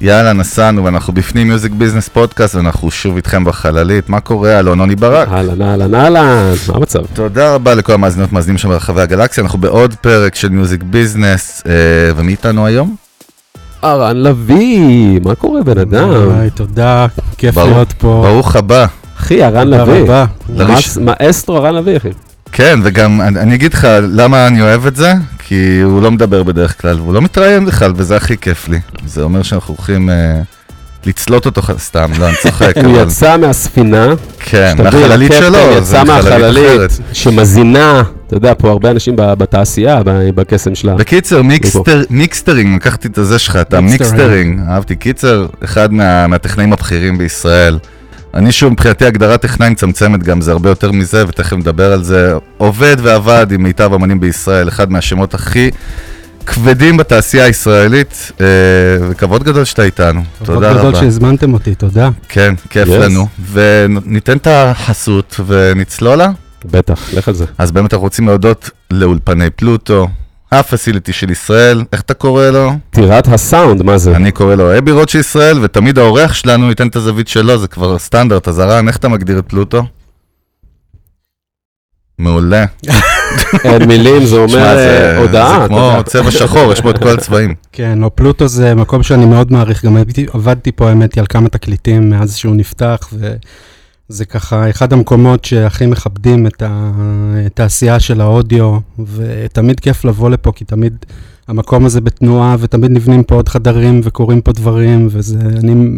יאללה, נסענו, ואנחנו בפנים music business podcast, ואנחנו שוב איתכם בחללית. מה קורה, אלון עוני ברק? אהלן, אהלן, אהלן, מה המצב? תודה רבה לכל המאזינות מאזינים שם ברחבי הגלקסיה, אנחנו בעוד פרק של music business, אה, ומי איתנו היום? ארן לביא, מה קורה בן אדם? תודה, כיף ברוך- להיות פה. ברוך הבא. אחי, ארן תודה לביא. רבה. לראש- מס- מאסטרו ארן לביא, אחי. כן, וגם אני, אני אגיד לך למה אני אוהב את זה, כי הוא לא מדבר בדרך כלל, והוא לא מתראיין בכלל, וזה הכי כיף לי. זה אומר שאנחנו הולכים אה, לצלות אותו סתם, לא, אני צוחק, הוא אבל... יצא מהספינה, כן, מהחללית שלו, זה מהחללית, אחרת. שמזינה, אתה יודע, פה הרבה אנשים בתעשייה, בקסם שלה. בקיצר, mixter, mixtering, לקחתי את הזה שלך, את mixtering. ה mixtering, אהבתי. קיצר, אחד מה, מהטכנאים הבכירים בישראל. אני שוב, מבחינתי הגדרה טכנאי מצמצמת גם, זה הרבה יותר מזה, ותכף נדבר על זה. עובד ועבד עם מיטב אמנים בישראל, אחד מהשמות הכי כבדים בתעשייה הישראלית, אה, וכבוד גדול שאתה איתנו. כבוד תודה גדול רבה. שהזמנתם אותי, תודה. כן, כיף Yes. לנו. וניתן את החסות ונצלולה. בטח, לך על זה. אז באמת אנחנו רוצים להודות לאולפני פלוטו, הפסיליטי של ישראל, איך אתה קורא לו? טירת הסאונד, מה זה? אני קורא לו אבי רוט של ישראל, ותמיד האורח שלנו ייתן את הזווית שלו, זה כבר סטנדרט, אז הרן, איך אתה מגדיר את פלוטו? מעולה. אין מילים, זה אומר אה, הודעה. זה כמו. צבע שחור, יש בו את כל הצבעים. כן, לא, פלוטו זה מקום שאני מאוד מעריך, גם עבדתי פה, האמת על כמה תקליטים מאז שהוא נפתח, וזה ככה אחד המקומות שהכי מכבדים את התעשייה של האודיו, ותמיד כיף לבוא לפה, כי תמיד המקום הזה בתנועה, ותמיד נבנים פה עוד חדרים וקורים פה דברים, וזה, אני,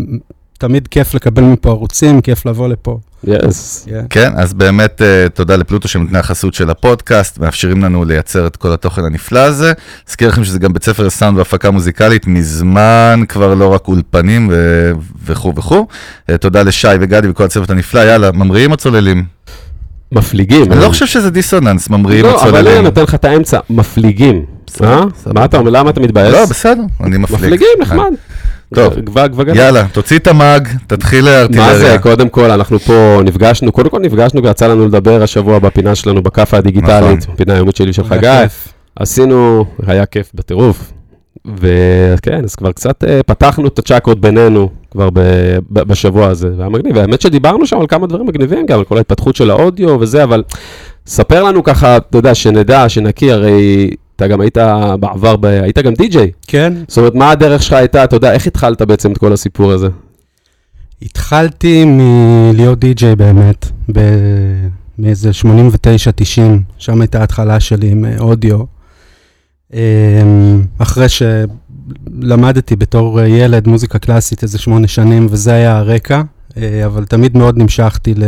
תמיד כיף לקבל מפה ערוצים, כיף לבוא לפה. יס. כן. כן, אז באמת אה, תודה לפלוטו שנותני החסות של הפודקאסט, מאפשרים לנו לייצר את כל התוכן הנפלא הזה. אזכיר לכם שזה גם בית ספר לסאונד והפקה מוזיקלית, מזמן כבר לא רק אולפנים וכו' וכו'. אה, תודה לשי וגדי וכל הצוות הנפלא, יאללה, ממריאים או צוללים? מפליגים. אני? לא חושב שזה דיסוננס, ממריאים או לא, אבל אני צוללים. נותן לך את האמצע, מפליגים. אה? מה אתה אומר, למה אתה מתבאס? לא, בסדר, אני מפליג. מפליגים, נחמד. טוב. גבוה, גבוה, גבוה. יאללה, תוציא את המאג, תתחיל לארטילריה. מה זה, קודם כל, אנחנו פה נפגשנו, קודם כל נפגשנו ויצא לנו לדבר השבוע בפינה שלנו בכאפה הדיגיטלית, נכון. פינה היומית שלי של חגי. עשינו, היה כיף בטירוף. וכן, אז כבר קצת אה, פתחנו את הצ'קרות בינינו כבר ב, ב, בשבוע הזה, והיה מגניב. והאמת שדיברנו שם על כמה דברים מגניבים גם, על כל ההתפתחות של האודיו וזה, אבל ספר לנו ככה, אתה יודע, שנדע, שנכיר, הרי אתה גם היית בעבר, ב, היית גם די-ג'יי. כן, זאת אומרת, מה הדרך שלך הייתה, אתה יודע, איך התחלת בעצם את כל הסיפור הזה? התחלתי מלהיות די-ג'יי באמת, ב- מאיזה 89-90, שם הייתה ההתחלה שלי עם אה, אודיו. אמ, אחרי שלמדתי בתור אה, ילד מוזיקה קלאסית איזה שמונה שנים, וזה היה הרקע, אה, אבל תמיד מאוד נמשכתי ל...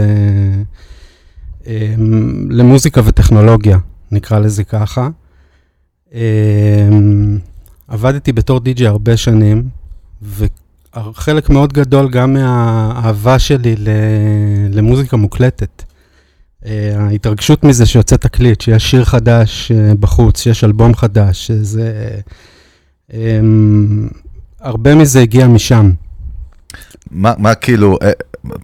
אמ, למוזיקה וטכנולוגיה, נקרא לזה ככה. אמ, עבדתי בתור די-ג'יי הרבה שנים, וחלק מאוד גדול גם מהאהבה שלי למוזיקה מוקלטת. אה, ההתרגשות מזה שיוצא תקליט, שיש שיר חדש אה, בחוץ, שיש אלבום חדש, שזה... אמ, הרבה מזה הגיע משם. מה, מה כאילו, אה,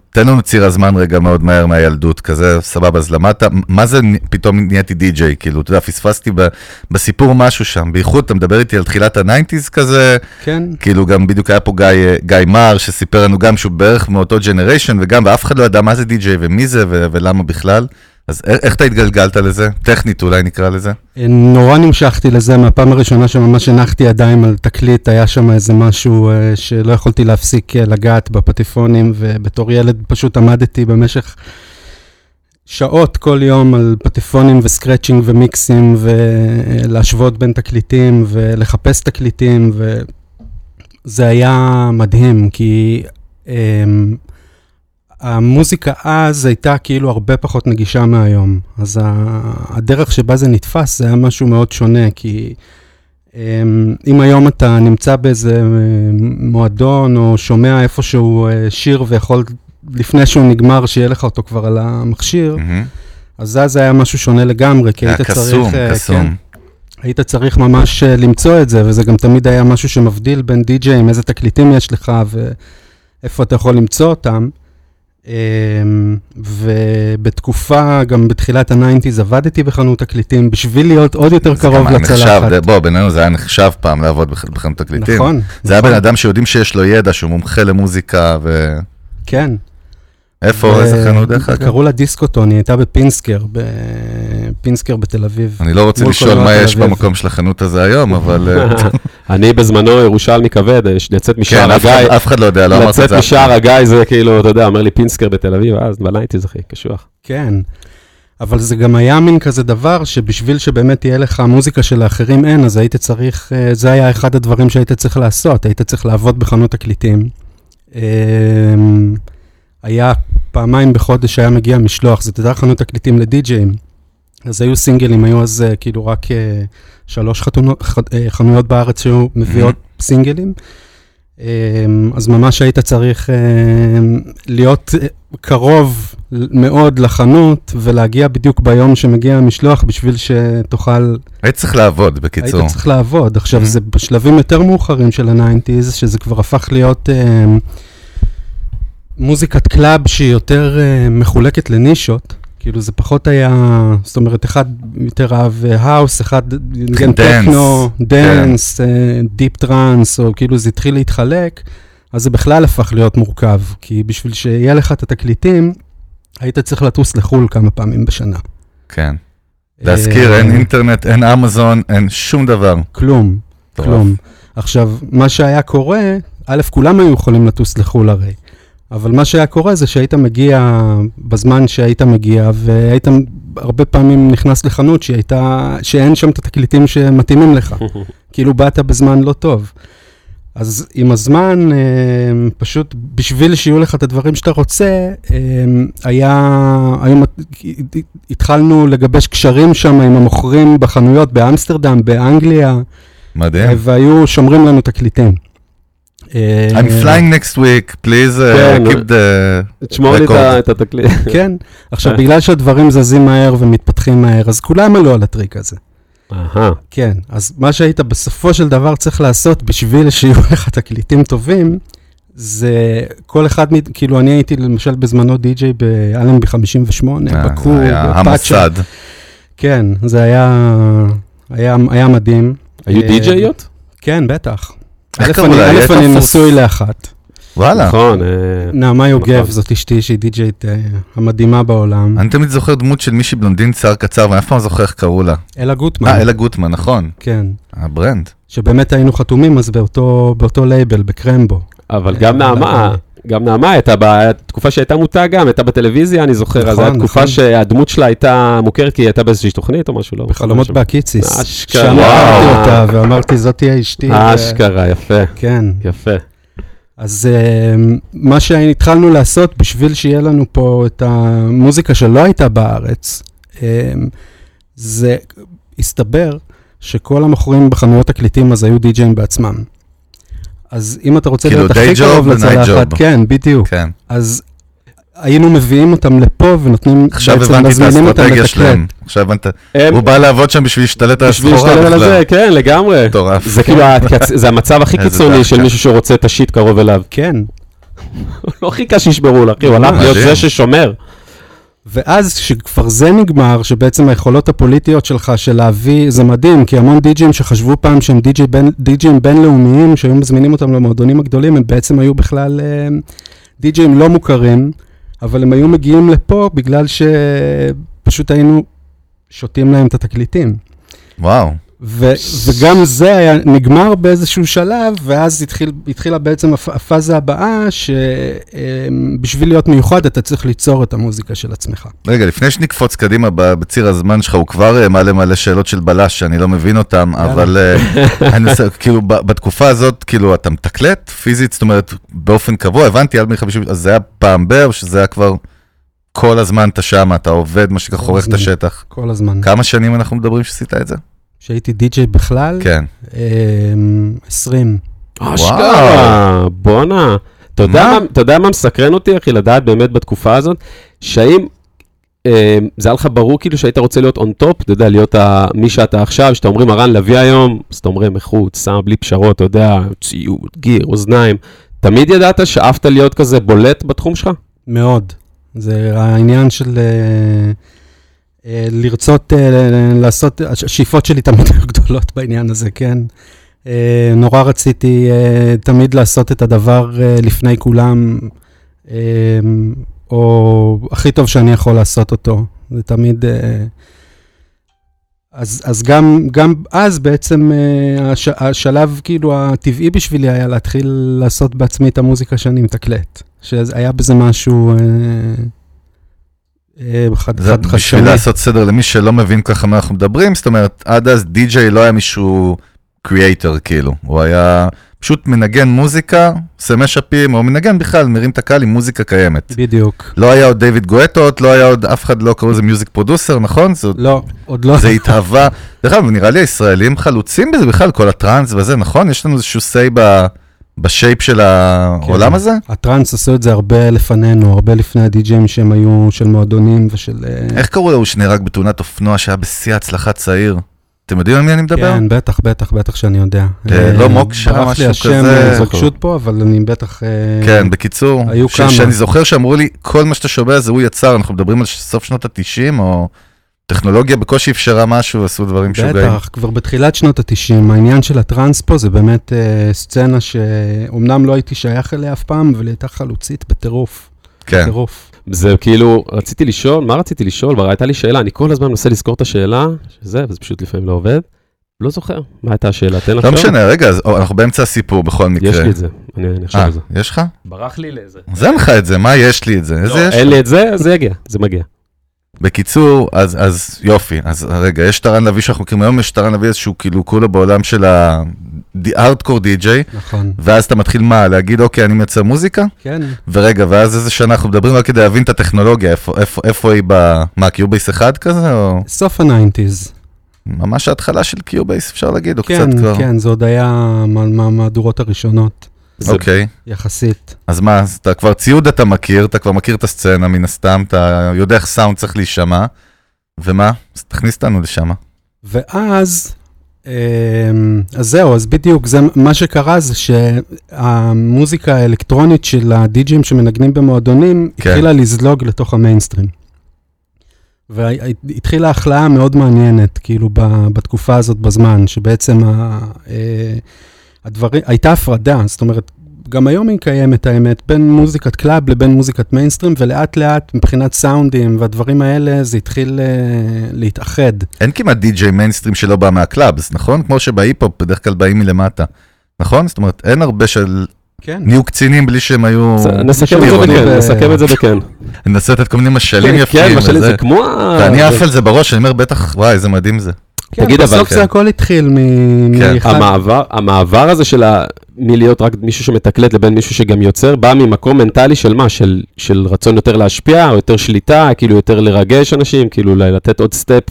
תן לנו ציר הזמן רגע מאוד מהר מהילדות, כזה, סבבה, אז למדת, מה זה פתאום נהייתי די-ג'יי, כאילו, אתה יודע, פספסתי ב, בסיפור משהו שם, בייחוד אתה מדבר איתי על תחילת ה nineties כזה, כן, כאילו גם בדיוק היה פה גיא, גיא מר, שסיפר לנו גם שהוא בערך מאותו generation, וגם, ואף אחד לא ידע מה זה די-ג'יי ומי זה ו- ולמה בכלל, אז איך אתה התגלגלת לזה? טכנית אולי נקרא לזה? אה, נורא נמשכתי לזה, מהפעם הראשונה שממש הנחתי ידיים על תקליט, היה שם איזה משהו אה, שלא יכולתי להפסיק אה, לגעת בפטיפונים, ובתור ילד פשוט עמדתי במשך שעות כל יום על פטיפונים וסקרצ'ינג ומיקסים, ולהשוות בין תקליטים, ולחפש תקליטים, וזה היה מדהים, כי... אמ, המוזיקה אז הייתה כאילו הרבה פחות נגישה מהיום. אז הדרך שבה זה נתפס זה היה משהו מאוד שונה, כי אמ, אם היום אתה נמצא באיזה אה, מועדון או שומע איפשהו אה, שיר ויכול לפני שהוא נגמר שיהיה לך אותו כבר על המכשיר. אז אז זה היה משהו שונה לגמרי, כי היה היית קסום, צריך... אה, כן, קסום. היית צריך ממש למצוא את זה, וזה גם תמיד היה משהו שמבדיל בין די-ג'אים, איזה תקליטים יש לך ואיפה אתה יכול למצוא אותם. אמ, ובתקופה, גם בתחילת ה nineties, עבדתי בחנות תקליטים בשביל להיות עוד יותר קרוב לצלחת. בוא, בינינו זה היה נחשב פעם לעבוד בח- בחנות תקליטים. נכון. זה היה נכון, בן אדם שיודעים שיש לו ידע, שהוא מומחה למוזיקה, ו... כן. איפה, ו- איזה חנות דרך אגב? קראו לה דיסקוטון, היא הייתה בפינסקר, בפינסקר בתל אביב. אני לא רוצה לשאול מה יש. במקום של החנות הזה היום, אבל... אה, אני בזמנו ירושלמי כבד, אה, לצאת כן, משער אחד- הגיא, אף אחד לא יודע, לא אמרת את לצאת זה. אף משער. הגיא זה כאילו, אתה יודע, אומר לי פינסקר בתל אביב, אז ב nineties אחי, קשוח. כן. אבל זה גם היה מין כזה דבר שבשביל שבאמת תהיה לך מוזיקה שלאחרים אין, אז היית צריך, אה, זה היה אחד הדברים שהיית צריך לעשות, היית צריך לעבוד בחנות תקליטים. היה פעמיים בחודש היה מגיע משלוח, זאת הייתה חנות תקליטים לדי-ג'אים. אז היו סינגלים, היו אז אה, כאילו רק אה, שלוש חתונות, אה, חנויות בארץ שהיו מביאות סינגלים. אמ, אז ממש היית צריך להיות קרוב מאוד לחנות ולהגיע בדיוק ביום שמגיע המשלוח בשביל שתוכל, היית צריך לעבוד, היית בקיצור. צריך לעבוד. עכשיו, Mhm. זה בשלבים יותר מאוחרים של ה nineties, שזה כבר הפך להיות אמ, מוזיקת club שהיא יותר אה, מחולקת לנישות. כאילו זה פחות היה, זאת אומרת, אחד יותר אהב house, אחד ניגן טכנו, כן. dance, deep trance, או כאילו זה התחיל להתחלק, אז זה בכלל הפך להיות מורכב, כי בשביל שיהיה לך את התקליטים, היית צריך לטוס לחו"ל כמה פעמים בשנה. כן. להזכיר, אה, אין אינטרנט, אין אמזון, אין שום דבר. כלום. כלום. עכשיו, מה שהיה קורה, א', כולם היו יכולים לטוס לחו"ל הרי, אבל מה שהיה קורה זה שהיית מגיע בזמן שהיית מגיע, והיית הרבה פעמים נכנס לחנות שהייתה, שאין שם את התקליטים שמתאימים לך. כאילו באת בזמן לא טוב. אז עם הזמן, אה, פשוט בשביל שיהיו לך את הדברים שאתה רוצה, אה, היה, היו, מת- התחלנו לגבש קשרים שם עם המוכרים בחנויות באמסטרדם, באנגליה, מדהים. והיו שומרים לנו תקליטים. אה, I'm flying next week, please uh, כן. keep the... תשמור לי את התקליט. כן, עכשיו, בגלל שהדברים זזים מהר ומתפתחים מהר, אז כולם עלו על הטריק הזה. אהה, כן, אז מה שהיית בסופו של דבר צריך לעשות בשביל שיהיו לך תקליטים טובים, זה כל אחד, כאילו אני הייתי למשל בזמנו די-ג'יי באלנבי 58, אה, היה בפאצ'ה. המוסד. כן, זה היה, היה, היה מדהים. היו אה, די-ג'איות? כן, בטח. א', אני- נשוי לאחת. וואלה. נכון, אה, נעמה יוגב, נכון. זאת אשתי שהיא די-ג'יית אה, המדהימה בעולם. אני תמיד זוכר דמות של מישהי בלונדין שיער קצר, ואני אף פעם לא זוכר איך קראו לה. אלה גוטמן. אה, אלה גוטמן, נכון. כן. ה brand. שבאמת היינו חתומים אז באותו, לייבל, בקרמבו. אבל אה, גם נעמה. גם נעמה הייתה בתקופה שהייתה מוטה גם, הייתה בטלוויזיה, אני זוכר, אז נכון, הייתה תקופה נכון. שהדמות שלה הייתה מוכרת, כי היא הייתה באיזושהי תוכנית או משהו, לא? בחלומות. בהקיציס. אשכרה. שם. ראיתי אותה ואמרתי, זאת תהיה אשתי. ו- אשכרה, יפה, כן. יפה. אז uh, מה שהתחלנו לעשות בשביל שיהיה לנו פה את המוזיקה שלא הייתה בארץ, um, זה הסתבר שכל המוכרים בחנויות תקליטים אז היו די-ג'אים בעצמם. אז אם אתה רוצה כאילו להיות הכי קרוב לצלחת. כן, בדיוק. כן. אז היינו מביאים אותם לפה ונותנים, עכשיו בעצם הבנתי את מזמינים אותם האסטרטגיה לתקלט. שלהם. עכשיו הבנת. הם, הוא בא לעבוד שם בשביל להשתלט על בשביל הסחורה להשתלב על בכלל. זה, כן, לגמרי. מטורף. זה כאילו, הקצ- זה המצב הכי קיצוני. של מישהו שרוצה את השיט קרוב אליו. כן, לא חיכה שישברו לו, אחי, הוא הלך להיות. זה ששומר. ואז כשכבר זה נגמר, שבעצם היכולות הפוליטיות שלך של להביא, זה מדהים, כי המון די-ג'ים שחשבו פעם שהם די-ג'י בין, די-ג'ים בינלאומיים, שהיו מזמינים אותם למועדונים הגדולים, הם בעצם היו בכלל אה, די-ג'ים לא מוכרים, אבל הם היו מגיעים לפה בגלל שפשוט היינו שותים להם את התקליטים. וואו. ו- וגם זה היה נגמר באיזשהו שלב, ואז התחיל, התחילה בעצם הפ- הפאזה הבאה, שבשביל להיות מיוחד אתה צריך ליצור את המוזיקה של עצמך. רגע, לפני שנקפוץ קדימה בציר הזמן שלך, הוא כבר אה, מעלה מלא שאלות של בלש שאני לא מבין אותן, אבל אה, אני עושה, כאילו, בתקופה הזאת, כאילו, אתה מתקלט פיזית, זאת אומרת, באופן קבוע, הבנתי, עד מ-50, אז זה היה פעם ב, או שזה היה כבר כל הזמן אתה שם, אתה עובד, מה שנקרא, חורך את. השטח. כל הזמן. כמה שנים אנחנו מדברים שעשית את זה? כשהייתי די-ג'יי בכלל, כן. אמ, 20. אשכרה, בואנה. אתה יודע מה? מסקרן אותי, אחי, לדעת באמת בתקופה הזאת, שהאם אה, זה היה לך ברור כאילו שהיית רוצה להיות on top, אתה יודע, להיות מי שאתה עכשיו, שאתה אומרים ארן לביא היום, אז אתה אומרים איכות, סאונד בלי פשרות, אתה יודע, ציוד, gear, אוזניים. תמיד ידעת שאפת להיות כזה בולט בתחום שלך? מאוד. זה העניין של אה, לרצות אה, לעשות, השאיפות שלי תמיד היו גדולות בעניין הזה, כן? אה, נורא רציתי אה, תמיד לעשות את הדבר אה, לפני כולם, אה, או הכי טוב שאני יכול לעשות אותו. זה תמיד... אה, אז, אז גם, גם אז בעצם אה, הש, השלב כאילו הטבעי בשבילי היה להתחיל לעשות בעצמי את המוזיקה שאני מתקלט. שהיה בזה משהו אה, חד, חד בשביל חדשני. לעשות סדר למי שלא מבין ככה מה אנחנו מדברים, זאת אומרת, עד אז די-ג'יי לא היה מישהו creator כאילו, הוא היה פשוט מנגן מוזיקה, עושה mashup ים, או מנגן בכלל, מרים את הקהל עם מוזיקה קיימת. בדיוק. לא היה עוד דיוויד גואטות, לא היה עוד, אף אחד לא קראו לזה music producer, נכון? זה, לא, עוד לא. זה התהווה. דרך אגב, נראה לי הישראלים חלוצים בזה בכלל, כל הטראנס וזה, נכון? יש לנו איזשהו say ב... בשייפ של העולם כן. הזה? הטראנס עשו את זה הרבה לפנינו, הרבה לפני הדי-ג'ים שהם היו של מועדונים ושל... אה, איך קראו לו שנהרג בתאונת אופנוע שהיה בשיא הצלחה צעיר? אתם יודעים על מי אני מדבר? כן, בטח, בטח, בטח שאני יודע. אה, לא מוקשה, ברח משהו לי השם כזה. אה, זוגשות פה, אבל אני בטח... אה, כן, בקיצור, היו כמה. שאני זוכר שאמרו לי, כל מה שאתה שומע זה הוא יצר, אנחנו מדברים על סוף שנות ה-90, או טכנולוגיה בקושי אפשרה משהו, עשו דברים משוגעים. בטח, כבר בתחילת שנות ה-90, העניין של הטראנס פה זה באמת אה, סצנה שאומנם לא הייתי שייך אליה אף פעם, אבל היא הייתה חלוצית בטירוף. כן. בטירוף. זה כאילו, רציתי לשאול, מה רציתי לשאול? כבר הייתה לי שאלה, אני כל הזמן מנסה לזכור את השאלה, שזה, וזה פשוט לפעמים לא עובד. לא זוכר, מה הייתה השאלה? תן לא לחשוב. משנה, רגע, אנחנו באמצע הסיפור בכל מקרה. יש לי את זה, אני אחשוב אה, על זה. יש לך? ברח לי לאיזה. אז אין לך את זה, מה יש לי את זה? איזה לא, יש? אין לי את זה, אז זה יגיע, זה מגיע. בקיצור, אז, אז יופי, אז רגע, יש ת'ארן לביא שאנחנו מכירים היום, יש ת'ארן לביא איזשהו כאילו כולו בעולם של hardcore DJ, נכון. ואז אתה מתחיל מה, להגיד אוקיי, אני מייצר מוזיקה? כן, ורגע, ואז איזה שנה אנחנו מדברים רק כדי להבין את הטכנולוגיה, איפה, איפה, איפה היא ב... מה, Cubase אחד כזה, או סוף ה nineties. ממש ההתחלה של Cubase, אפשר להגיד, או כן, קצת כבר? כן, זה עוד היה מה- מהמהדורות הראשונות, זה- אוקיי, יחסית. אז מה, אז אתה כבר ציוד אתה מכיר, אתה כבר מכיר את הסצנה מן הסתם, אתה יודע איך סאונד צריך להישמע, ומה? אז תכניס אותנו לשם. ואז, אמ, אז זהו, אז בדיוק, זה מה שקרה זה שהמוזיקה האלקטרונית של הדי-ג'ים שמנגנים במועדונים, כן. התחילה לזלוג לתוך המיינסטרים. והתחילה החלאה מאוד מעניינת, כאילו, בתקופה הזאת בזמן, שבעצם ה, אה, הדברים, הייתה הפרדה, זאת אומרת, גם היום היא קיימת, האמת, בין מוזיקת club לבין מוזיקת מיינסטרים, ולאט לאט, מבחינת סאונדים והדברים האלה, זה התחיל אה, להתאחד. אין כמעט די-ג'יי מיינסטרים שלא בא מה clubs, נכון? כמו שבהיפ-הופ בדרך כלל באים מלמטה. נכון? זאת אומרת, אין הרבה של כן. נהיו קצינים בלי שהם היו... זה- נסכם את זה. בכן, נסכם את זה בכן. ננסה לתת כל מיני משלים יפים. כן, משלים. זה כמו. ואני עף זה- על זה בראש, אני אומר, בטח, וואי, איזה מדהים זה. כן, תגיד, אבל בסוף כן. זה הכל התחיל מ... כן, מאחד- המעבר, המעבר הזה של ה... מלהיות רק מישהו שמתקלט לבין מישהו שגם יוצר, בא ממקום מנטלי של מה? של, של רצון יותר להשפיע, או יותר שליטה, כאילו יותר לרגש אנשים, כאילו לתת עוד step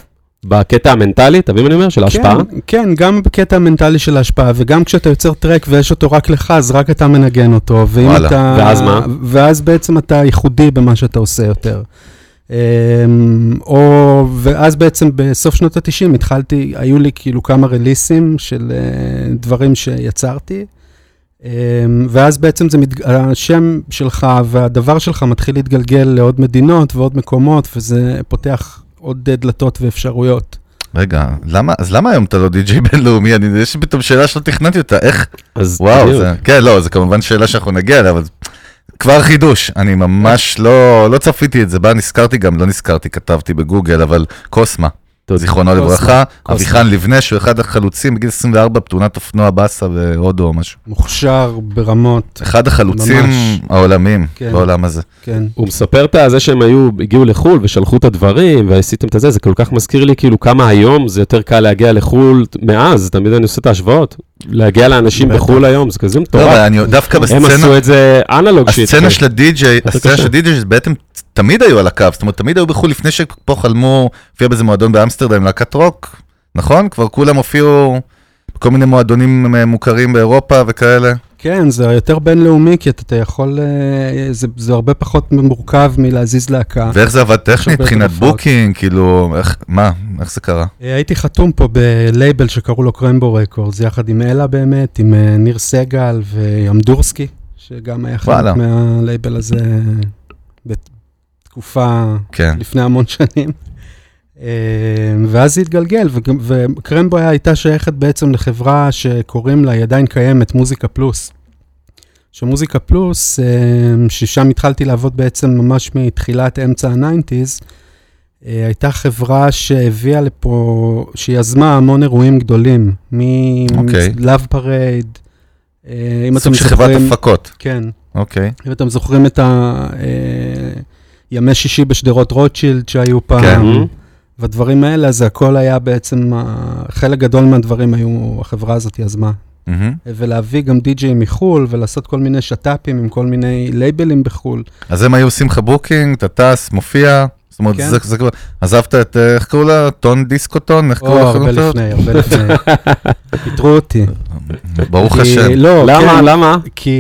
בקטע המנטלי, אתה מבין מה אני אומר? של ההשפעה? כן, כן, גם בקטע המנטלי של ההשפעה, וגם כשאתה יוצר track ויש אותו רק לך, אז רק אתה מנגן אותו, ואם וואלה. אתה... ואז מה? ואז בעצם אתה ייחודי במה שאתה עושה יותר. אמ, או, ואז בעצם בסוף שנות ה-90 התחלתי, היו לי כאילו כמה רליסים של אה, דברים שיצרתי, אמ, ואז בעצם זה מת... השם שלך והדבר שלך מתחיל להתגלגל לעוד מדינות ועוד מקומות, וזה פותח עוד דלתות ואפשרויות. רגע, למה, אז למה היום אתה לא די-ג'יי בינלאומי? אני, יש לי פתאום שאלה שלא תכננתי אותה, איך? אז וואו, בדיוק. זה, כן, לא, זה כמובן שאלה שאנחנו נגיע אליה, אבל כבר חידוש, אני ממש לא, לא צפיתי את זה, בה נזכרתי גם, לא נזכרתי, כתבתי בגוגל, אבל קוסמה, תודה. זיכרונו לברכה. אביחן לבנה, שהוא אחד החלוצים בגיל 24 בתאונת אופנוע באסה והודו או משהו. מוכשר ברמות, אחד החלוצים ממש. העולמיים כן. בעולם הזה. כן. הוא מספר את זה שהם היו, הגיעו לחו"ל ושלחו את הדברים ועשיתם את זה, זה כל כך מזכיר לי כאילו כמה היום זה יותר קל להגיע לחו"ל מאז, תמיד אני עושה את ההשוואות. להגיע לאנשים. בחו"ל היום, זה כזה לא, מטורף. אבל אני דווקא הם עשו בסצנה, את זה analog shit. הסצנה של הדי-ג'יי, הסצנה. של הדי-ג'יי בעצם תמיד היו על הקו, זאת אומרת, תמיד היו בחו"ל לפני שפה חלמו, הופיע באיזה מועדון באמסטרדם, להקת רוק, נכון? כבר כולם הופיעו בכל מיני מועדונים מוכרים באירופה וכאלה. כן, זה יותר בינלאומי, כי אתה, יכול, אה, זה, זה הרבה פחות מורכב מלהזיז להקה. ואיך זה עבד טכנית, מבחינת. booking, כאילו, איך, מה, איך זה קרה? אה, הייתי חתום פה בלייבל שקראו לו קרמבו רקורדס, יחד עם אלה באמת, עם אה, ניר סגל וימדורסקי, שגם היה. חלק מהלייבל הזה. בתקופה כן. לפני המון שנים. אה, ואז זה התגלגל, וגם- וקרמבו הייתה שייכת בעצם לחברה שקוראים לה, היא עדיין קיימת, מוזיקה פלוס. שמוזיקה פלוס, אה, ששם התחלתי לעבוד בעצם ממש מתחילת אמצע ה-90's, אה, הייתה חברה שהביאה לפה, שיזמה המון אירועים גדולים. מ-Love Parade, אה, אם אתם סוג של חברת זוכרים, הפקות. כן, אוקיי. אם אתם זוכרים את הימי שישי בשדרות רוטשילד שהיו פעם, כן. והדברים האלה, אז הכל היה בעצם, חלק גדול מהדברים היו, החברה הזאת יזמה. מהמם. ולהביא גם די-ג'יי מחו"ל, ולעשות כל מיני שת"פים עם כל מיני לייבלים בחו"ל. אז הם היו עושים לך booking, אתה טס, מופיע. זאת אומרת, כן. זה, זה כבר, עזבת את, אה, איך קראו לה? טון דיסקוטון? איך או, קראו לה? הרבה לפני, הרבה לפני. פיטרו אותי. ברוך כי- השם. לא, למה, כן, למה? כי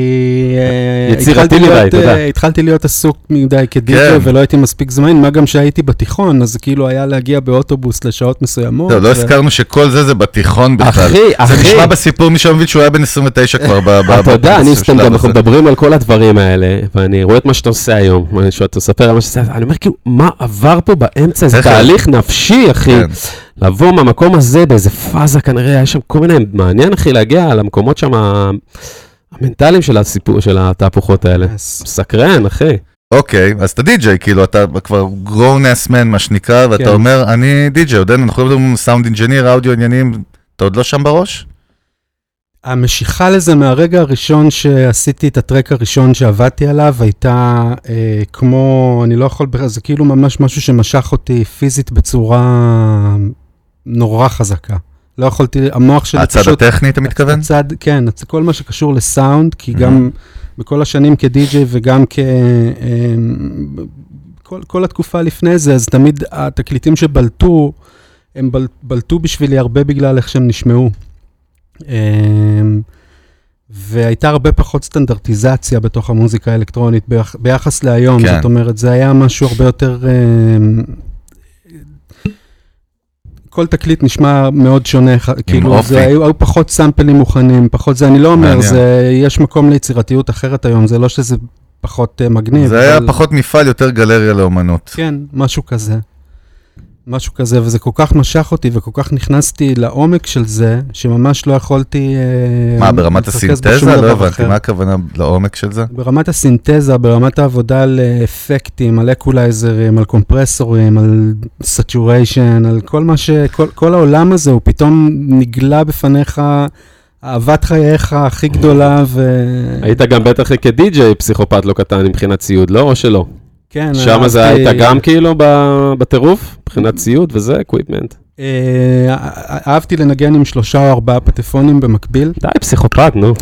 אה, יצירתי מדי, יודע. אה, התחלתי להיות עסוק מדי כדיג'יי כן. ולא הייתי מספיק זמן, מה גם שהייתי בתיכון, אז כאילו היה להגיע באוטובוס לשעות מסוימות. לא, לא הזכרנו שכל זה זה בתיכון בכלל. אחי, זה אחי. נשמע בסיפור מישהו מבין שהוא היה בן 29 כבר אתה יודע, אני סתם. אנחנו מדברים על כל הדברים האלה, ואני רואה את מה שאתה עושה היום, אני שאתה מספר על מה שאתה עושה, אני אומר כאילו, מה עבר פה באמצע, זה תהליך נפשי, אחי. כן. לבוא מהמקום הזה באיזה פאזה, כנראה היה שם כל מיני, מעניין, אחי, להגיע למקומות שם המנטליים של הסיפור, של התהפוכות האלה. Yes. סקרן, אחי. אוקיי, אז אתה די-ג'יי, כאילו, אתה כבר grown ass man, מה שנקרא, ואתה כן. אומר, אני די-ג'יי, עוד אין, אנחנו לא מדברים sound engineer, אודיו עניינים, אתה עוד לא שם בראש? המשיכה לזה מהרגע הראשון שעשיתי את הטרק הראשון שעבדתי עליו, הייתה אה, כמו, אני לא יכול, זה כאילו ממש משהו שמשך אותי פיזית בצורה נורא חזקה. לא יכולתי, המוח שלי הצד פשוט... הטכני, אתה מתכוון? הצד, כן, הצ- כל מה שקשור לסאונד, כי Mhm. גם בכל השנים כדי-ג'יי וגם כ... אמ, כל, כל התקופה לפני זה, אז תמיד התקליטים שבלטו, הם בל, בלטו בשבילי הרבה בגלל איך שהם נשמעו. אמ, והייתה הרבה פחות סטנדרטיזציה בתוך המוזיקה האלקטרונית ביח, ביחס להיום, כן. זאת אומרת, זה היה משהו הרבה יותר... אמ, כל תקליט נשמע מאוד שונה, כאילו, אופי. זה, היו, היו פחות סאמפלים מוכנים, פחות זה, אני לא אומר. זה, יש מקום ליצירתיות אחרת היום, זה לא שזה פחות uh, מגניב. זה היה אבל- פחות מפעל, יותר גלריה לאומנות. כן, משהו כזה. משהו כזה, וזה כל כך משך אותי וכל כך נכנסתי לעומק של זה, שממש לא יכולתי... אה, מה, ברמת הסינתזה? לא הבנתי. מה הכוונה לעומק של זה? ברמת הסינתזה, ברמת העבודה על אה, אפקטים, על אקולייזרים, על קומפרסורים, על saturation, על כל מה ש... כל, כל העולם הזה, הוא פתאום נגלה בפניך, אהבת חייך הכי גדולה, ו... היית גם בטח כדי-ג'יי פסיכופת לא קטן מבחינת ציוד, לא? או שלא? כן, שם זה אהבתי- היית גם כאילו בטירוף, מבחינת ציוד וזה, equipment. אה, אהבתי לנגן עם שלושה או ארבעה פטפונים במקביל, די, פסיכופת, נו.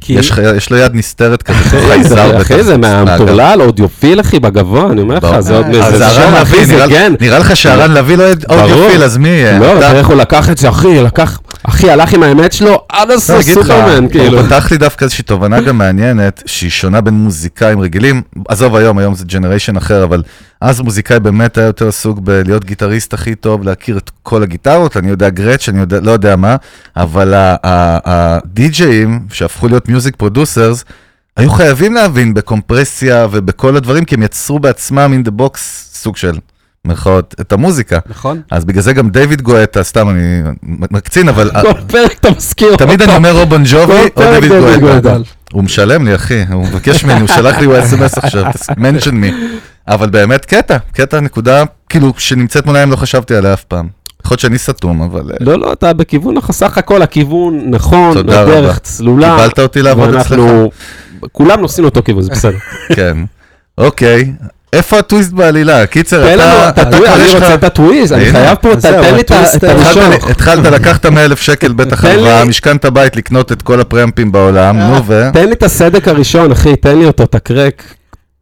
כי... יש יש לו יד נסתרת כזה, חייזר. אחי, זה מהמטורלל, אודיופיל, אחי, בגבוה, אני אומר לך. זה עוד אה, מאיזה לביא, זה נראה-. נראה לך שארן לביא לא. אודיופיל, אז מי יהיה? לא, אתה- אבל איך הוא לקח את זה, אחי, לקח, אחי, הלך עם האמת שלו עד לא, הסוף, סופרמן, כאילו. הוא פתח לי דווקא איזושהי תובנה גם מעניינת, שהיא שונה בין מוזיקאים רגילים, עזוב היום, היום זה generation אחר, אבל אז מוזיקאי באמת היה יותר עסוק בלהיות גיטריסט הכי טוב, להכיר את כל הגיטרות, אני יודע Gretsch, אני יודע, לא יודע מה, אבל הדי-ג'אים שהפכו להיות music producers, היו חייבים להבין בקומפרסיה ובכל הדברים, כי הם יצרו בעצמם in the box סוג של, מירכאות, את המוזיקה. נכון? אז בגלל זה גם דיוויד גואטה, סתם אני מקצין, אבל כל פרק אתה מזכיר תמיד אני אומר או בון ג'ובי או דיוויד גואטה. הוא משלם לי, אחי, הוא מבקש ממני, הוא שלח לי ב-SMS עכשיו, mention me. אבל באמת קטע, קטע נקודה, כאילו, שנמצאת מול העיניים לא חשבתי עליה אף פעם. יכול להיות שאני סתום, אבל אה, לא, לא, אתה בכיוון, סך הכל הכיוון נכון. הדרך צלולה. קיבלת אותי לעבוד אצלך. ואנחנו, כולם נוסעים לאותו כיוון, זה בסדר. כן. אוקיי, איפה הטוויסט בעלילה? קיצר, תן לנו אתה... את הטוויז, כבר אני רוצה את הטוויז, אני חייב פה, תן לי את הטוויסט, הראשון. התחלת- התחלת, לקחת 100 אלף שקל בטח תן הלוואה, משכנת בית לקנות את כל הפרמפים בעולם, נו ו... תן לי את הסדק הראשון, אחי, תן לי אותו, את ה crack.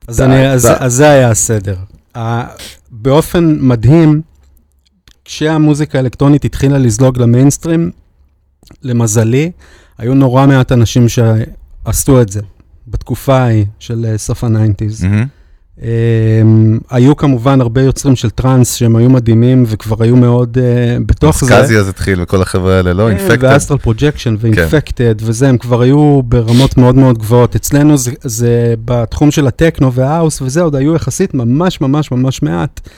אז, אני, אז. אז זה היה הסדר. באופן מדהים, כשהמוזיקה האלקטרונית התחילה לזלוג למיינסטרים, למזלי, היו נורא מעט אנשים שעשו את זה בתקופה ההיא של אה, סוף ה nineties. מהמם. אמ, היו כמובן הרבה יוצרים של טראנס שהם היו מדהימים וכבר היו מאוד אה, בתוך זה. סקאזי אז התחיל וכל החבר'ה האלה, לא? Infected. ו Astral Projection ואינפקטד וזה, הם כבר היו ברמות מאוד מאוד גבוהות. אצלנו זה, זה בתחום של הטכנו והאוס וזה, עוד היו יחסית ממש ממש ממש מעט.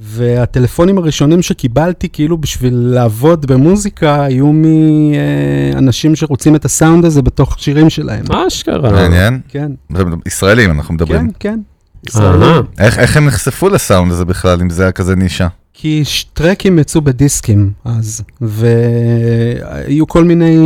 והטלפונים הראשונים שקיבלתי, כאילו בשביל לעבוד במוזיקה, היו מאנשים שרוצים את הסאונד הזה בתוך שירים שלהם. אשכרה. מעניין. כן, ישראלים אנחנו מדברים. כן, כן. איך איך הם נחשפו לסאונד הזה בכלל, אם זה היה כזה נישה? כי טרקים יצאו בדיסקים אז, והיו כל מיני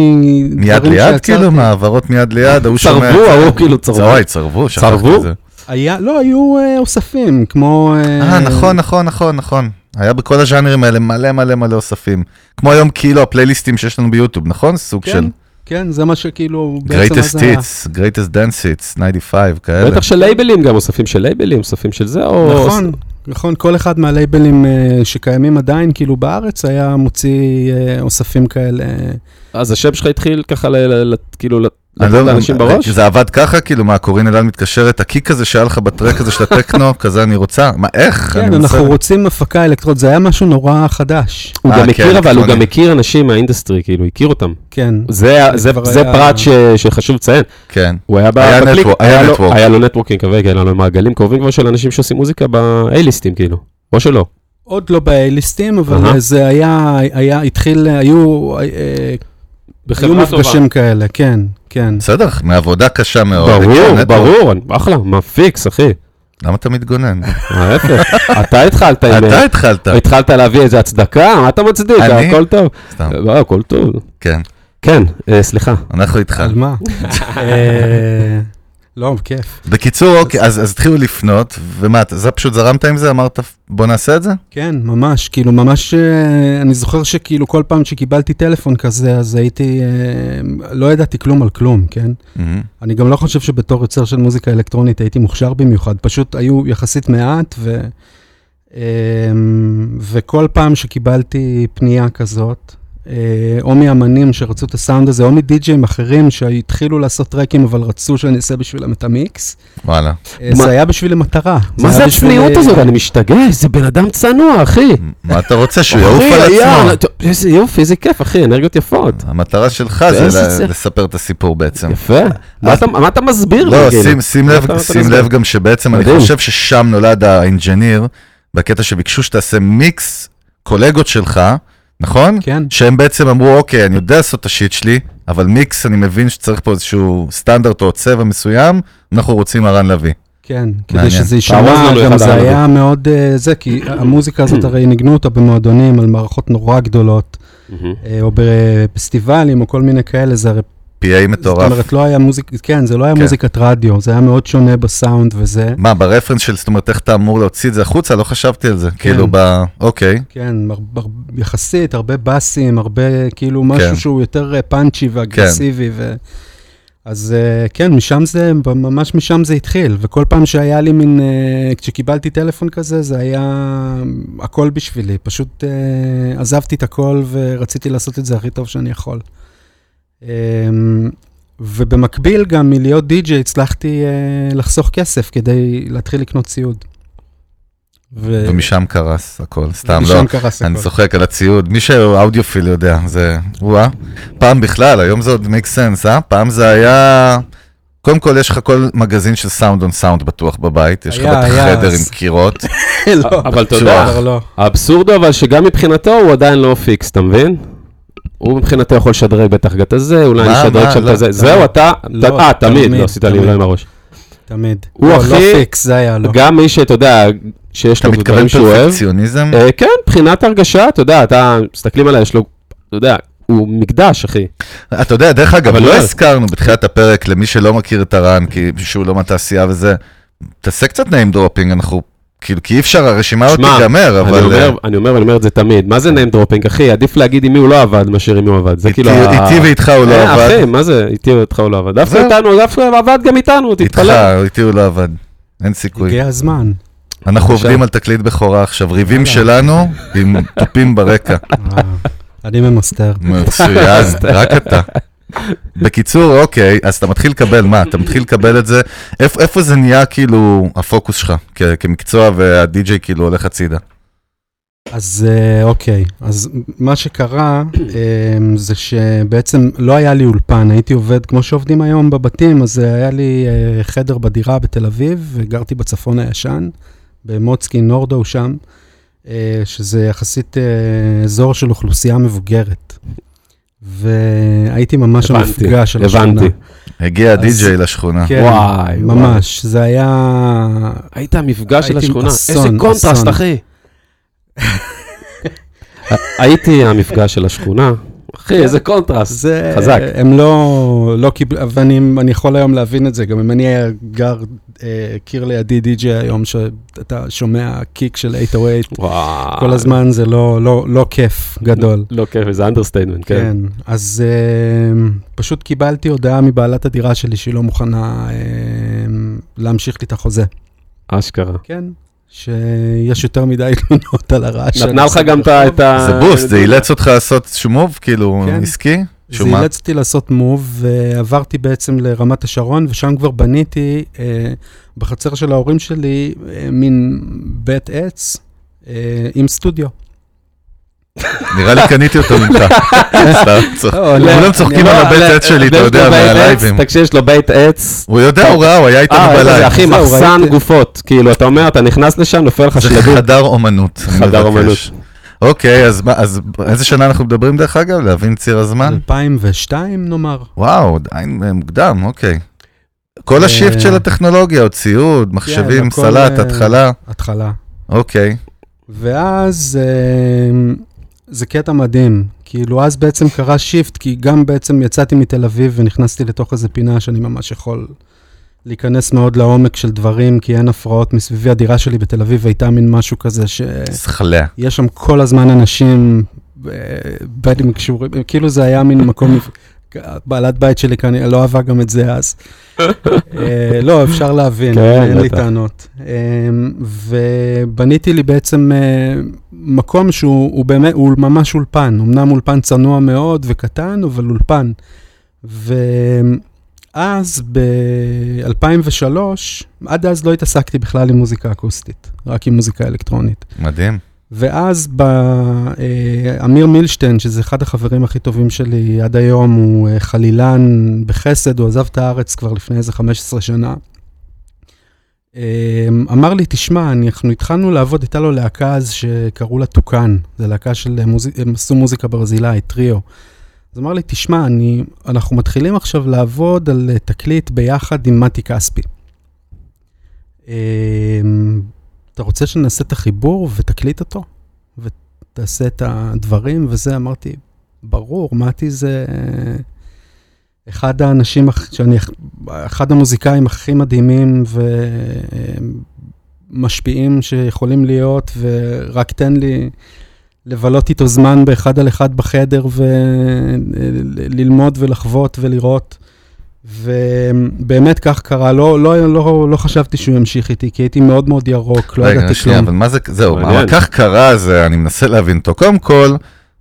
מיד דברים ליד שיצרתי. כאילו? מעברות מיד ליד? ההוא שומע צרבו. ההוא כאילו צרבו. אוי, צרבו, שכחתי צרבו? את זה. היה, לא, היו אה, אוספים, כמו... אה, נכון, נכון, נכון, נכון. היה בכל הז'אנרים האלה מלא מלא מלא אוספים. כמו היום כאילו הפלייליסטים שיש לנו ביוטיוב, נכון? סוג כן, של כן, זה מה שכאילו... בעצם greatest hits, greatest dance hits, 95, כאלה. בטח של לייבלים גם, אוספים של לייבלים, אוספים של זה, או... נכון, נכון, כל אחד מהלייבלים אה, שקיימים עדיין, כאילו בארץ, היה מוציא אה, אוספים כאלה. אז השם שלך התחיל ככה, כאילו, ל- אני לתת לא- לאנשים בראש? זה עבד ככה, כאילו, מה, קורין אלעל מתקשרת, ה kick הזה שהיה לך ב track הזה של הטכנו, כזה אני רוצה, מה, איך? כן, אנחנו רוצים הפקה אלקטרונית, זה היה משהו נורא חדש. הוא אה, גם כן, מכיר, אבל הוא. גם מכיר אנשים מה industry, כאילו, הכיר אותם. כן. זה פרט ש- שחשוב לציין. כן. הוא היה בקליק, היה לו- networking כרגע, היה לו מעגלים קרובים כבר של אנשים שעושים מוזיקה ב-A-ליסטים, כאילו. או שלא. עוד לא ב-A-ליסטים, אבל זה היה, היה, התחיל, היו, אה, היו בחברה טובה. מפגשים כאלה, כן, כן. בסדר, מעבודה קשה מאוד. ברור, כן. ברור, אחלה, מה פיקס, אחי. למה אתה מתגונן? ההפך, אתה התחלת. אתה התחלת. התחלת להביא איזה הצדקה? מה אתה מצדיק? אני? הכל טוב. סתם, לא, הכל טוב. כן, כן, אה, סליחה. אנחנו איתך. על מה? לא, כיף. בקיצור, אוקיי, אז אז התחילו לפנות, ומה, אתה זה פשוט זרמת עם זה? אמרת, בוא נעשה את זה? כן, ממש, כאילו, ממש, אה, אני זוכר שכאילו כל פעם שקיבלתי טלפון כזה, אז הייתי, אה, לא ידעתי כלום על כלום, כן? מהמם. אני גם לא חושב שבתור יוצר של מוזיקה אלקטרונית הייתי מוכשר במיוחד, פשוט היו יחסית מעט, ו, אה, וכל פעם שקיבלתי פנייה כזאת, או מאמנים שרצו את הסאונד הזה, או מדי-ג'ים אחרים שהתחילו לעשות טרקים, אבל רצו שאני אעשה בשבילם את המיקס, וואלה. אה, מה- זה היה בשביל המטרה. מה זה הצניעות אה, הזאת? אני משתגע, איזה בן אדם צנוע, אחי. מה אתה רוצה, שהוא יעוף על עצמו? טוב, איזה יופי, איזה כיף, אחי, אנרגיות יפות. המטרה שלך זה לספר את הסיפור בעצם. יפה. מה אתה- מה אתה מסביר? לא? שים- לב, גם שבעצם אני. חושב ששם נולד האינג'יניר, בקטע שביקשו שתעשה מיקס קולגות שלך, נכון? כן. שהם בעצם אמרו, אוקיי, אני יודע לעשות את השיט שלי, אבל מיקס, אני מבין שצריך פה איזשהו סטנדרט או צבע מסוים, אנחנו רוצים הרן לביא. כן, כדי. שזה יישמע, גם זה היה מאוד אה, זה, כי המוזיקה הזאת הרי ניגנו אותה במועדונים על מערכות נורא גדולות. אה, או בפסטיבלים או כל מיני כאלה, זה הרי, PA זאת מטורף. אומרת, לא היה מוזיקה, כן, זה לא היה כן. מוזיקת רדיו, זה היה מאוד שונה בסאונד וזה. מה, ברפרנס של, זאת אומרת, איך אתה אמור להוציא את זה החוצה? לא חשבתי על זה. כאילו, ב... אוקיי. כן, הר- יחסית, הרבה באסים, הרבה, כאילו, משהו כן. שהוא יותר אה, פאנצ'י ואגרסיבי, ו... אז אה, כן, משם זה, ממש משם זה התחיל, וכל פעם שהיה לי מין, אה, כשקיבלתי טלפון כזה, זה היה הכל בשבילי, פשוט עזבתי את הכל ורציתי לעשות את זה הכי טוב שאני יכול. אה, ובמקביל גם מלהיות די-ג'יי הצלחתי אה, לחסוך כסף כדי להתחיל לקנות ציוד. ו... ומשם קרס הכל, סתם לא. קרס אני. צוחק על הציוד, מי שהוא אודיופיל יודע, זה, וואה. פעם בכלל, היום זה עוד make sense, אה? פעם זה היה... קודם כל, יש לך כל מגזין של Sound on Sound בטוח בבית, יש לך בטח היה, חדר אז- עם קירות. לא, אבל אתה יודע, לא. האבסורד הוא אבל שגם מבחינתו הוא עדיין לא פיקס, אתה מבין? הוא מבחינתו יכול לשדרג בטח את הזה, אולי נשדרג מה? שם את לא, הזה. תמיד. זהו, אתה, לא, אה, תמיד, לא עשית לי תמיד. אולי עם הראש. תמיד. הוא לא, הכי- לא פיקס, זה היה לא. גם מי שאתה יודע, שיש אתה לו מתכוון דברים שהוא אוהב. פרפקציוניזם? אה, כן, מבחינת הרגשה, אתה יודע, אתה, מסתכלים עליי, יש לו, אתה יודע, הוא מקדש, אחי. אתה יודע, דרך אגב, אבל לא לא. הזכרנו בתחילת הפרק למי שלא מכיר את הרן, כי שהוא לא מהתעשייה וזה, תעשה קצת name dropping, אנחנו, כאילו, כי אי אפשר, הרשימה עוד שמע, תיגמר, אני אבל... אומר, אה, אני אומר, אני אומר את זה תמיד, מה זה name dropping, אחי? עדיף להגיד עם מי הוא לא עבד, מאשר עם מי הוא עבד. זה כאילו... איתי ואיתך הוא לא אה, עבד. אחי, מה זה, איתי ואיתך הוא לא עבד. דווקא. איתנו, דווקא עבד גם איתנו, איתך, תתפלא. איתי הוא לא עבד. אין סיכוי. הגיע הזמן. אנחנו. עובדים על תקליט בכורה עכשיו, ריבים. שלנו עם תופים ברקע. אני ממסתר. מצוין, רק אתה. בקיצור, אוקיי, אז אתה מתחיל לקבל מה? אתה מתחיל לקבל את זה, איפ, איפה זה נהיה כאילו הפוקוס שלך כ- כמקצוע והדי-ג'יי כאילו הולך הצידה? אז אה, אוקיי, אז מה שקרה אה, זה שבעצם לא היה לי אולפן, הייתי עובד כמו שעובדים היום בבתים, אז היה לי אה, חדר בדירה בתל אביב, וגרתי בצפון הישן, במוצקין נורדאו שם, אה, שזה יחסית אזור של אוכלוסייה מבוגרת. והייתי ממש הבנתי, המפגע של השכונה. הבנתי. הגיע אז- הדי-ג'יי לשכונה. כן, וואי, ממש, זה היה... היית המפגע של השכונה. אסון, איזה קונטרסט, אסון. אחי. הייתי המפגע של השכונה. אחי, איזה קונטרסט. זה, חזק. הם לא, לא קיבלו, ואני אני יכול היום להבין את זה, גם אם אני גר אה, קיר ליד די.ג'יי היום, שאתה שומע kick של 808, וואו. כל הזמן זה לא, לא, לא כיף גדול. לא כיף, זה understatement, כן. כן, אז אה, פשוט קיבלתי הודעה מבעלת הדירה שלי שהיא לא מוכנה אה, להמשיך לי את החוזה. אשכרה. כן, שיש יותר מדי תלונות על הרעש. נתנה לך גם את ה-. זה boost, זה אילץ אותך לעשות איזשהו move, כאילו, כן. עסקי? זה? אילץ אותי לעשות מוב, ועברתי בעצם לרמת השרון, ושם כבר בניתי אה, בחצר של ההורים שלי אה, מין בית עץ אה, עם סטודיו. נראה לי קניתי אותו ממך. לא, אני- כולם צוחקים לא- על הבית עץ שלי, אתה יודע, מהלייבים. תקשיב, יש לו בית עץ. הוא יודע, הוא ראה, הוא היה איתנו אה, זה, בלייב. אחי, מחסן. גופות. כאילו, אתה אומר, אתה נכנס לשם, נופל לך זה שלדות. חדר אומנות. חדר. אומנות. אוקיי, אז איזה שנה אנחנו מדברים דרך אגב? להבין ציר הזמן? 2002 נאמר. וואו, עדיין אה, מוקדם, אוקיי. כל אה, ה shift של הטכנולוגיה, עוד ציוד, מחשבים, הכל, סלט, אה, התחלה. התחלה. אוקיי. ואז אה, זה קטע מדהים. כאילו, אז בעצם קרה shift, כי גם בעצם יצאתי מתל אביב ונכנסתי לתוך איזה פינה שאני ממש יכול להיכנס מאוד לעומק של דברים, כי אין הפרעות מסביבי. הדירה שלי בתל אביב הייתה מין משהו כזה ש... זכלה. יש שם כל הזמן אנשים, אה, בדים קשורים, כאילו זה היה מין מקום, בעלת בית שלי כנראה לא אהבה גם את זה אז. אה, לא, אפשר להבין, כן, אין לי. טענות. אה, ובניתי לי בעצם אה, מקום שהוא הוא באמת, הוא ממש אולפן, אמנם אולפן צנוע מאוד וקטן, אבל אולפן. ואז ב-2003, עד אז לא התעסקתי בכלל עם מוזיקה אקוסטית, רק עם מוזיקה אלקטרונית. מדהים. ואז ב- אה, אמיר מילשטיין, שזה אחד החברים הכי טובים שלי עד היום, הוא אה, חלילן בחסד, הוא עזב את הארץ כבר לפני איזה 15 שנה. אה, אמר לי, תשמע, אנחנו התחלנו לעבוד, הייתה לו להקה אז שקראו לה טוקאן, זו להקה של הם עשו מוזיקה ברזילאית, טריו. אז אמר לי, תשמע, אני, אנחנו מתחילים עכשיו לעבוד על תקליט ביחד עם מתי כספי. אתה רוצה שנעשה את החיבור ותקליט אותו? ותעשה את הדברים וזה? אמרתי, ברור, מתי זה אחד האנשים, שאני, אחד המוזיקאים הכי מדהימים ומשפיעים שיכולים להיות, ורק תן לי לבלות איתו זמן באחד על אחד בחדר וללמוד ולחוות ולראות. ובאמת כך קרה, לא, לא, לא, לא חשבתי שהוא ימשיך איתי, כי הייתי מאוד מאוד ירוק, לא רגע, ידעתי כלום. אבל מה זה, זהו. אבל כך קרה, זה, אני מנסה להבין אותו. קודם כל,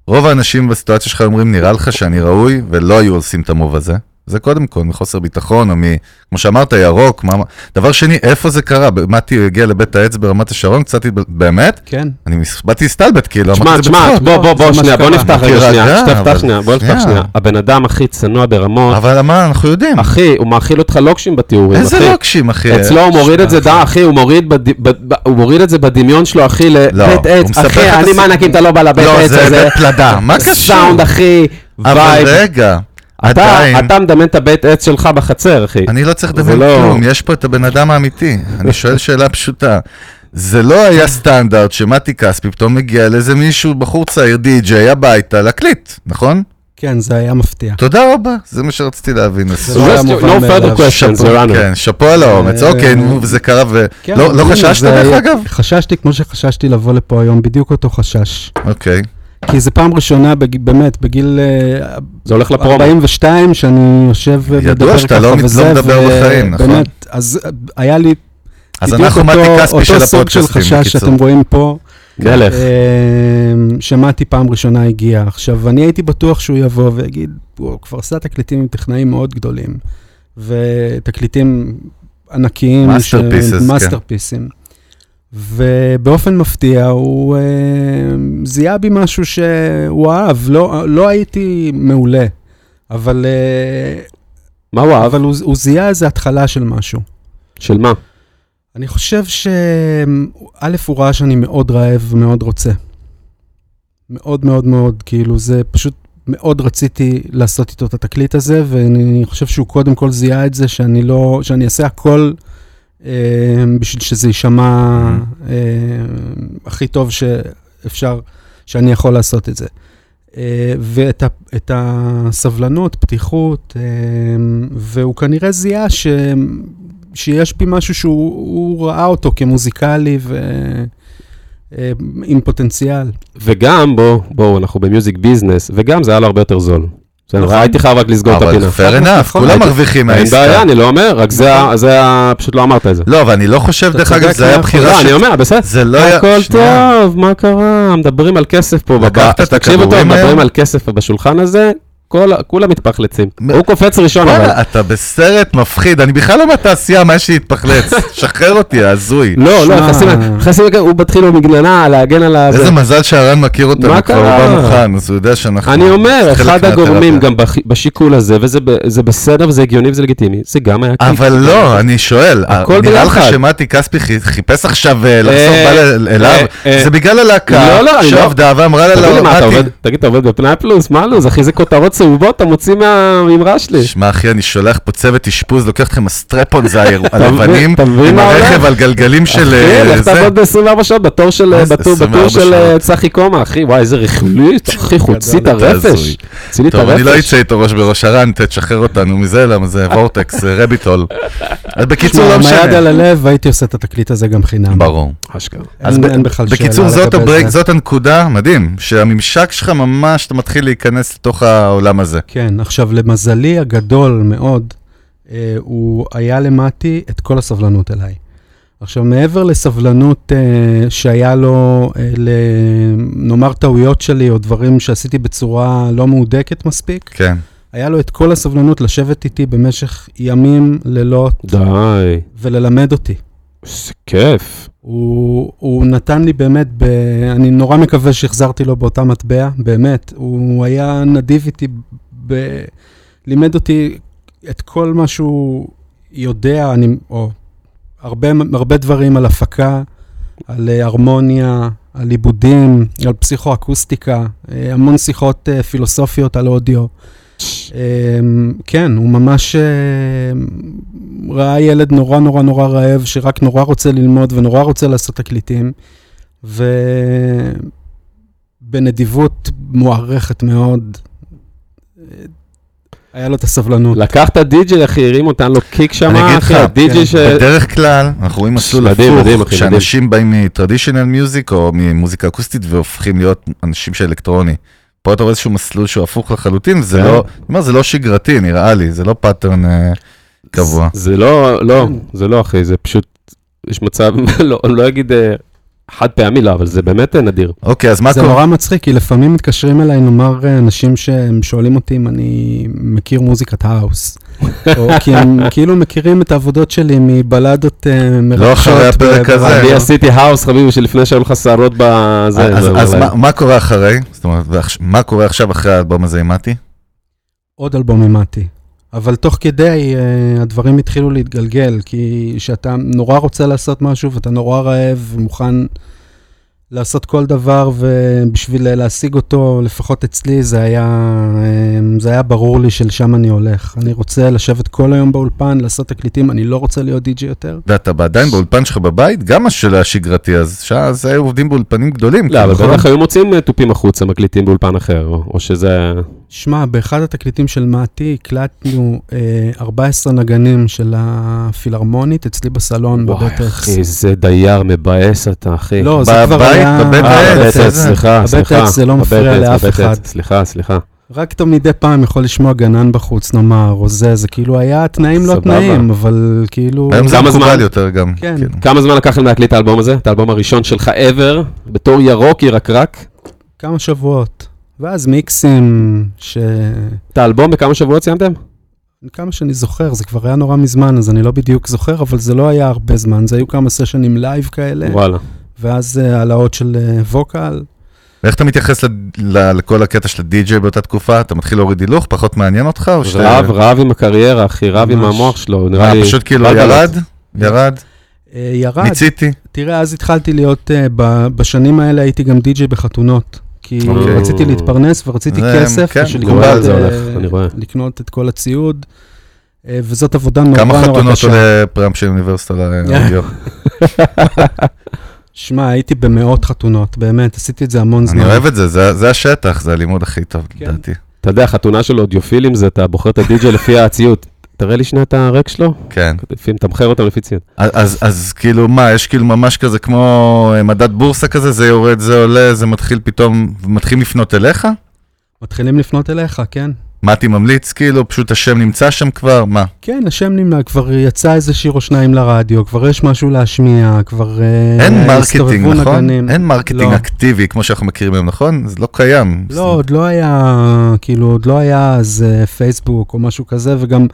רוב האנשים בסיטואציה שלך אומרים, נראה לך שאני ראוי, ולא היו עושים את המוב הזה. זה קודם כל, מחוסר ביטחון, או מ... כמו שאמרת, ירוק, מה... דבר שני, איפה זה קרה? מתי הגיע לבית העץ ברמת השרון? קצת, באמת? כן, אני מס- באתי להסתלבט, כאילו, תשמע, אמרתי את זה תשמע, בצחוק. בוא, בוא, בוא, זה מה שנייה, בוא. נפתח רגע שנייה, אבל- שתפתח שנייה, בוא נפתח שנייה. הבן אדם הכי צנוע ברמות, אבל מה, אנחנו יודעים. אחי, הוא מאכיל אותך לוקשים בתיאורים, איזה אחי. לוקשים, אחי. אצלו הוא מוריד את זה, דה, אחי, הוא מוריד בד- ב- ב- הוא מוריד את זה בדמיון שלו, אחי, לא, לבית הוא עץ. אחי, אני הסיפור. מענקים, אתה לא בא לבית לא, עץ זה הזה. בית פלדה, מה קשור? סאונד, אחי, אבל vibe. רגע, אתה עדיין, אתה מדמיין את הבית עץ שלך בחצר, אחי. אני לא צריך זה לדמיין לא- כלום, יש פה את הבן אדם האמיתי. אני שואל שאלה פשוטה. זה לא היה סטנדרט שמתי כספי פתאום מגיע לאיזה מישהו, בחור צעיר, די-ג'יי, הביתה, להקליט, נכון? כן, זה היה מפתיע. תודה רבה, זה מה שרציתי להבין. לא היה Just- מובן No מאליו. further questions, Honor. כן, שאפו על האומץ, אה, אוקיי, נו, וזה קרה ו... כן, לא לא חששת זה דרך אגב? חששתי כמו שחששתי לבוא לפה היום, בדיוק אותו חשש. אוקיי. כי זו פעם ראשונה, בג- באמת, בגיל אה, זה הולך לפרומו. 42, שאני יושב ידוע ומדבר שאתה לא ככה מת- וזה, לא מדבר בחיים, נכון? באמת, אז היה לי אז אנחנו מתי כספי של אותו סוג של הפודקאסטים, חשש בקיצור. שאתם רואים פה, מלך. אמ, שמעתי פעם ראשונה הגיע. עכשיו, אני הייתי בטוח שהוא יבוא ויגיד, הוא כבר עשה תקליטים עם טכנאים מאוד גדולים, ותקליטים ענקיים. Masterpieces, כן. מאסטרפיסים. ובאופן מפתיע, הוא אה, זיהה בי משהו שהוא אהב. לא, לא הייתי מעולה, אבל, אה, מה הוא אהב? אבל הוא, הוא זיהה איזו התחלה של משהו. של מה? אני חושב ש... א', הוא ראה שאני מאוד רעב ומאוד רוצה. מאוד מאוד מאוד, כאילו, זה פשוט מאוד רציתי לעשות איתו את התקליט הזה, ואני חושב שהוא קודם כל זיהה את זה, שאני לא... שאני אעשה הכל בשביל שזה יישמע אה, הכי טוב שאפשר, שאני יכול לעשות את זה. אה, ואת הסבלנות, פתיחות, אה, והוא כנראה זיהה ש, שיש בי משהו שהוא הוא ראה אותו כמוזיקלי ועם פוטנציאל. וגם, בואו, בואו, אנחנו במיוזיק ביזנס, וגם זה היה לו הרבה יותר זול. בסדר, נכון. הייתי חייב רק לסגור את הפינה. אבל fair enough, נכון, כולם מרוויחים אין בעיה, מהעסקה. אני לא אומר, רק זה. פשוט לא אמרת את זה. לא, אבל אני לא חושב, דרך אגב, זה היה בחירה לא, של... אני אומר, בסדר. זה לא היה... הכל שנייה. טוב, מה קרה? מדברים על כסף פה. לקחת את תקשיבו טוב, הכדורים מדברים האלה? על כסף בשולחן הזה, כל כולם מתפחלצים. מ- הוא קופץ ראשון, אבל... וואלה, אתה בסרט מפחיד, אני בכלל לא מהתעשייה, מה יש לי להתפחלץ? שחרר אותי, הזוי. לא, לא, שמע. נכנסים, נכנסים, הוא מתחיל במגננה, להגן על ה... איזה זה. מזל שהרן מכיר אותנו, מה כבר? הוא בא מוכן, אז הוא יודע שאנחנו... אני אומר, אחד הגורמים. גם בשיקול הזה, וזה בסדר וזה הגיוני וזה לגיטימי, זה גם היה. אבל לא, אני שואל, נראה לך. שמתי כספי חי- חיפש עכשיו אה, לחזור אה, בא ל- אליו? אה, אה. זה בגלל הלהקה לא, לא, לא- שעבדה ואמרה לה, לא, תגיד, אתה עובד בפנאי פלוס? מה לו"ז? אחי, זה כותרות צהובות, אתה מוציא מהאמרה שלי. שמע אחי, אני שולח פה צוות אשפוז, לוקח אתכם הסטרפון, זה הלבנים, אתה עם? הרכב על גלגלים של אחי, אה, לך זה. תעבוד ב-24 שעות בתור של, מה זה בטור 24 בטור של אה, שעות? צחי קומה, אחי, וואי, איזה רכלית, אחי, חוצי את אתה הרפש. טוב, אני לא. אצא איתו ראש בראש הרן, תשחרר אותנו מזה, למה זה וורטקס, זה רביטול. אז בקיצור, לא עם היד משנה. על הלב, הייתי עושה את התקליט הזה גם חינם. ברור. אשכרה. אז אין- בכלל בקיצור, שאלה. זאת הנקודה, מדהים, שהממשק שלך ממש, אתה מתחיל להיכנס לתוך העולם הזה. כן, עכשיו למזלי הגדול מאוד, אה, הוא היה למטי את כל הסבלנות אליי. עכשיו, מעבר לסבלנות אה, שהיה לו, אה, ל... נאמר טעויות שלי או דברים שעשיתי בצורה לא מהודקת מספיק, כן. היה לו את כל הסבלנות לשבת איתי במשך ימים, לילות, די, וללמד אותי. איזה כיף. הוא, הוא נתן לי באמת, ב... אני נורא מקווה שהחזרתי לו באותה מטבע, באמת. הוא היה נדיב איתי, ב... לימד אותי את כל מה שהוא יודע, אני, או הרבה, הרבה דברים על הפקה, על אה, הרמוניה, על עיבודים, על פסיכואקוסטיקה, אה, המון שיחות אה, פילוסופיות על אודיו. כן, הוא ממש ראה ילד נורא נורא נורא רעב, שרק נורא רוצה ללמוד ונורא רוצה לעשות תקליטים, ובנדיבות מוערכת מאוד, היה לו את הסבלנות. לקח את הדי-ג'יי, אחי, הרים אותה, נתן לו קיק שם, אחי, לך, הדי-ג'יי כן. ש... בדרך כלל, אנחנו רואים מסלול הפוך, שאנשים באים מ traditional music או ממוזיקה אקוסטית והופכים להיות אנשים של אלקטרוני. פה אתה רואה איזשהו מסלול שהוא הפוך לחלוטין, זה כן. לא, זה לא שגרתי, נראה לי, זה לא pattern קבוע. זה לא, לא, זה לא, אחי, זה פשוט, יש מצב, לא, אני לא אגיד אה, חד פעמי, לא, אבל זה באמת אה, נדיר. אוקיי, אז מה זה קורה? נורא מצחיק, כי לפעמים מתקשרים אליי, נאמר, אה, אנשים שהם שואלים אותי אם אני מכיר מוזיקת האוס. או כי הם כאילו מכירים את העבודות שלי מבלדות מרגשות. לא אחרי הפרק הזה. אני עשיתי האוס, חביבי, שלפני שהיו לך שערות בזה. אז, זה- זה- מה, קורה אחרי? זאת אומרת, מה קורה עכשיו אחרי האלבום הזה עם מתי? עוד אלבום עם מתי. אבל תוך כדי uh, הדברים התחילו להתגלגל, כי כשאתה נורא רוצה לעשות משהו ואתה נורא רעב ומוכן לעשות כל דבר, ובשביל אה, להשיג אותו, לפחות אצלי, זה היה, אה, זה היה ברור לי שלשם אני הולך. אני רוצה לשבת כל היום באולפן, לעשות תקליטים, אני לא רוצה להיות די.ג'י יותר. ואתה עדיין באולפן שלך בבית? גם השאלה השגרתי, אז שאז היו עובדים באולפנים גדולים. לא, אבל? בטח היו מוצאים אה, תופים החוצה, מקליטים באולפן אחר, או או שזה... שמע, באחד התקליטים של מתי הקלטנו אה, 14 נגנים של הפילהרמונית אצלי בסלון וואי, בבית אקס. אחי, איזה דייר מבאס אתה, אחי. לא, זה כבר היה... בבית אה, בבית עץ, איזה- סליחה, בבית סליחה. עץ זה לא מפריע לאף בבית אחד. סליחה, סליחה. רק אתה מדי פעם יכול לשמוע גנן בחוץ, נאמר, או זה, זה כאילו היה תנאים לא. תנאים, אבל כאילו... היום זה כמה מקובל זמן? יותר גם. כן. כאילו. כמה זמן לקח לכם להקליט את האלבום הזה? את האלבום הראשון שלך ever, בתור ירוק ירקרק? כמה שבועות. ואז מיקסים, ש... את האלבום בכמה שבועות סיימתם? כמה שאני זוכר, זה כבר היה נורא מזמן, אז אני לא בדיוק זוכר, אבל זה לא היה הרבה זמן, זה היו כמה סשנים live כאלה, וואלה. ואז אה, העלאות של אה, vocal. ואיך אתה מתייחס ל- ל- לכל הקטע של הדי-ג'יי באותה תקופה? אתה מתחיל להוריד הילוך? פחות מעניין אותך? או שאתה- רב, רב עם הקריירה, אחי, רב עם. המוח שלו, נראה לי... פשוט כאילו. ירד? ירד? אה, ירד, מיציתי? תראה, אז התחלתי להיות, ב- בשנים האלה הייתי גם די-ג'יי בחתונות. כי אוקיי. רציתי להתפרנס ורציתי זה- כסף, כן, בשביל לקנות, זה אה, הולך, אני רואה. לקנות את כל הציוד, אה, וזאת עבודה נורא כמה נורא חתונות קשה. עולה פרם של אוניברסיטה לאודיו? שמע, הייתי במאות חתונות, באמת, עשיתי את זה המון זמן. אני אוהב את זה, זה- זה השטח, זה הלימוד הכי טוב, כן. לדעתי. אתה יודע, חתונה של אודיופילים זה, אתה בוחר את הדי-ג'יי לפי הציוד. תראה לי שנייה את ה rack שלו, כן. לפי, מתמחר אותם לפי ציוד. אז, אז, אז כאילו מה, יש כאילו ממש כזה כמו אה, מדד בורסה כזה, זה יורד, זה עולה, זה מתחיל פתאום, מתחילים לפנות אליך? מתחילים לפנות אליך, כן. מה הייתי ממליץ, כאילו, פשוט השם נמצא שם כבר, מה? כן, השם נמנה, כבר יצא איזה שיר או שניים לרדיו, כבר יש משהו להשמיע, כבר אה, אין marketing, נכון? נגנים. אין marketing לא. אקטיבי כמו שאנחנו מכירים היום, נכון? זה לא קיים. לא, עוד לא היה, כאילו, עוד לא היה אז אה, פייסבוק או משהו כזה, וגם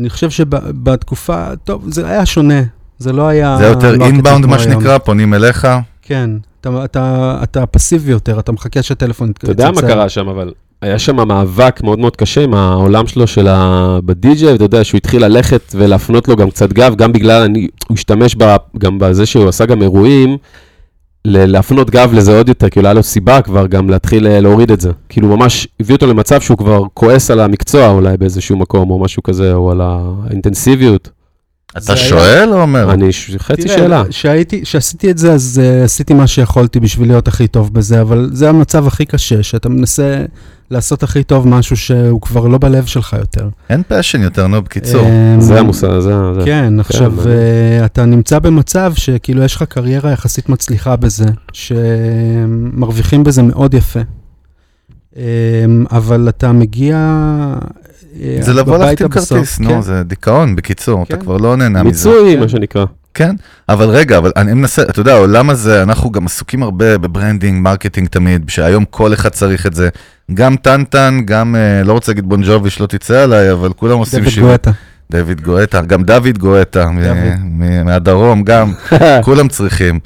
אני חושב שבתקופה, טוב, זה היה שונה, זה לא היה... זה יותר אינבאונד, כמו מה. שנקרא, פונים אליך. כן, אתה, אתה, אתה פסיבי יותר, אתה מחכה שהטלפון יתקצר. אתה יודע מה קרה שם, אבל היה שם מאבק מאוד מאוד קשה עם העולם שלו של ה... בדי-ג'יי, ואתה יודע שהוא התחיל ללכת ולהפנות לו גם קצת גב, גם בגלל, אני, הוא השתמש ב, גם בזה שהוא עשה גם אירועים, להפנות גב לזה עוד יותר, כאילו היה לו סיבה כבר גם להתחיל אה, להוריד את זה. כאילו ממש הביא אותו למצב שהוא כבר כועס על המקצוע אולי באיזשהו מקום, או משהו כזה, או על האינטנסיביות. אתה היה- שואל או אומר? אני, ש- חצי תראה, שאלה. כשהייתי, כשעשיתי את זה, אז uh, עשיתי מה שיכולתי בשביל להיות הכי טוב בזה, אבל זה המצב הכי קשה, שאתה מנסה לעשות הכי טוב משהו שהוא כבר לא בלב שלך יותר. אין פשן יותר, נו, בקיצור. אמ, זה המושג, זה... זה. כן, עכשיו, uh, אתה נמצא במצב שכאילו יש לך קריירה יחסית מצליחה בזה, שמרוויחים בזה מאוד יפה. אמ, אבל אתה מגיע... אה, זה לבוא להחתים כרטיס, כן. נו, זה דיכאון, בקיצור, אתה כן. כבר לא נהנה מזה. מיצוי, כן. מה שנקרא. כן, אבל רגע, אבל אני מנסה, אתה יודע, העולם הזה, אנחנו גם עסוקים הרבה ב branding, marketing תמיד, שהיום כל אחד צריך את זה. גם טנטן, גם, אה, לא רוצה להגיד בון ג'ובי שלא תצא עליי, אבל כולם עושים דוד שירים. גואטה. דויד גואטה, גם דוד גואטה, דוד. מהדרום, גם, כולם צריכים.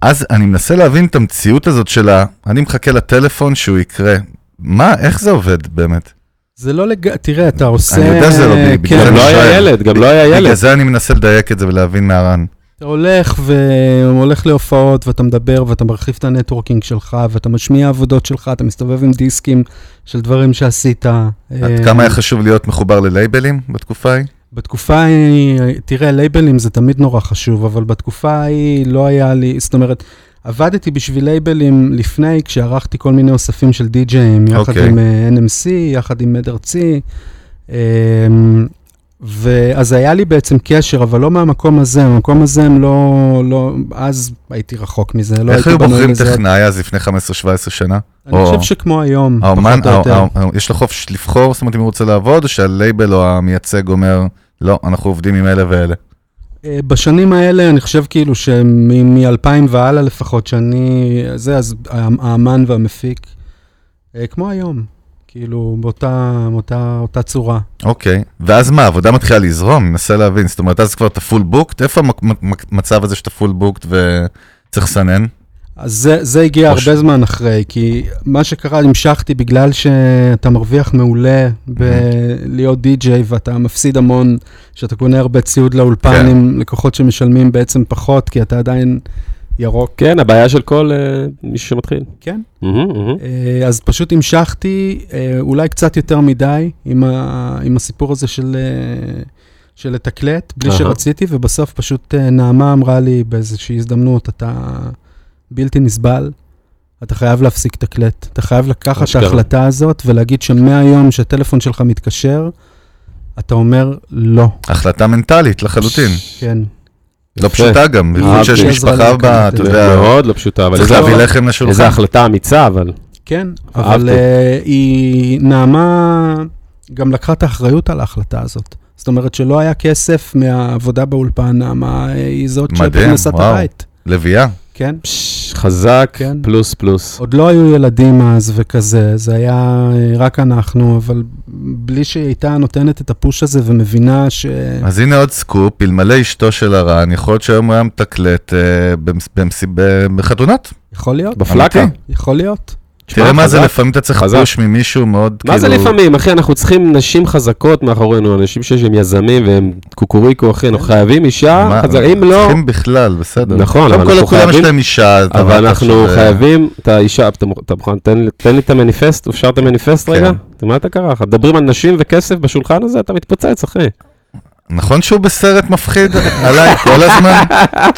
אז אני מנסה להבין את המציאות הזאת שלה, אני מחכה לטלפון שהוא יקרה. מה, איך זה עובד באמת? זה לא לג... תראה, אתה עושה... אני יודע שזה לא בגלל כן, זה גם לא היה. ילד, גם לא היה בגלל ילד. זה אני מנסה לדייק את זה ולהבין מהרן. אתה הולך והולך להופעות ואתה מדבר ואתה מרחיב את ה networking שלך ואתה משמיע עבודות שלך, אתה מסתובב עם דיסקים של דברים שעשית. עד אה, כמה היה חשוב להיות מחובר ללייבלים בתקופה ההיא? בתקופה ההיא, תראה, לייבלים זה תמיד נורא חשוב, אבל בתקופה ההיא לא היה לי, זאת אומרת, עבדתי בשביל לייבלים לפני, כשערכתי כל מיני אוספים של די-ג'אים, יחד אוקיי. עם אה, NMC, יחד עם מד ארצי. אמ, ואז היה לי בעצם קשר, אבל לא מהמקום הזה, המקום הזה הם לא, לא, אז הייתי רחוק מזה, לא איך הייתי היו בנוי בוחרים לזה. טכנאי אז לפני 15-17 שנה? אני או- חושב שכמו היום, האומן, פחות או יותר. הא- יש לו חופש לבחור, זאת אומרת אם הוא רוצה לעבוד, או שהלייבל או המייצג אומר, לא, אנחנו עובדים עם אלה ואלה. אה, בשנים האלה, אני חושב כאילו שמ-2000 והלאה לפחות, שאני, זה, אז האמן והמפיק, אה, כמו היום, כאילו, באותה, באותה אותה צורה. אוקיי, ואז מה, העבודה מתחילה לזרום, מנסה להבין, זאת אומרת, אז כבר אתה פול בוקט, איפה המצב הזה שאתה פול בוקט וצריך לסנן? אז זה, זה הגיע או ש- הרבה זמן אחרי, כי מה שקרה, המשכתי בגלל שאתה מרוויח מעולה בלהיות די-ג'יי ואתה מפסיד המון, שאתה קונה הרבה ציוד לאולפן כן. עם לקוחות שמשלמים בעצם פחות, כי אתה עדיין ירוק. כן, הבעיה של כל אה, מישהו שמתחיל. כן. מהמם, מהמם. אה, אז פשוט המשכתי אה, אולי קצת יותר מדי עם, ה, עם הסיפור הזה של, אה, של לתקלט, בלי אהה. שרציתי, ובסוף פשוט נעמה אמרה לי באיזושהי הזדמנות, אתה בלתי נסבל, אתה חייב להפסיק לתקלט. אתה חייב לקחת את. ההחלטה הזאת ולהגיד שמהיום שהטלפון שלך מתקשר, אתה אומר לא, החלטה מנטלית לחלוטין. כן. לא. פשוטה גם, במיוחד אהבתי. שיש עזרה משפחה בה, אתה את יודע, מאוד לא פשוטה, אבל צריך להביא לחם לשולחן. החלטה אמיצה, אבל. כן. אבל אה, היא, נעמה גם לקחה את האחריות על ההחלטה הזאת. זאת אומרת שלא היה כסף מהעבודה באולפן, נעמה אה, היא זאת שפרנסה את וואו. הבית. לביאה. כן? פש, חזק, כן. פלוס פלוס. עוד לא היו ילדים אז וכזה, זה היה אה, רק אנחנו, אבל בלי שהיא הייתה נותנת את הפוש הזה ומבינה ש... אז הנה עוד סקופ, אלמלא אשתו של הרן, יכול להיות שהיום הוא היה מתקלט אה, במס- במס- ב- בחתונות. יכול להיות, בפלקה. אמיתי. יכול להיות. תראה מה זה. לפעמים אתה צריך. פוש ממישהו מאוד, מה זה כאילו- לפעמים, אחי? אנחנו צריכים נשים חזקות מאחורינו, אנשים שיש להם יזמים והם קוקוריקו, אחי, אנחנו חייבים אישה אם לא... צריכים בכלל, בסדר. נכון, אבל קודם כל אנחנו לכולם יש חייבים- להם אישה. אבל אנחנו חייבים את האישה, אתה מוכ- אתה מוכן, תן לי- את המניפסט, אפשר את המניפסט כן. רגע? מה אתה קרה? מדברים על נשים וכסף בשולחן הזה, אתה מתפוצץ, אחי. נכון שהוא בסרט מפחיד עליי כל הזמן?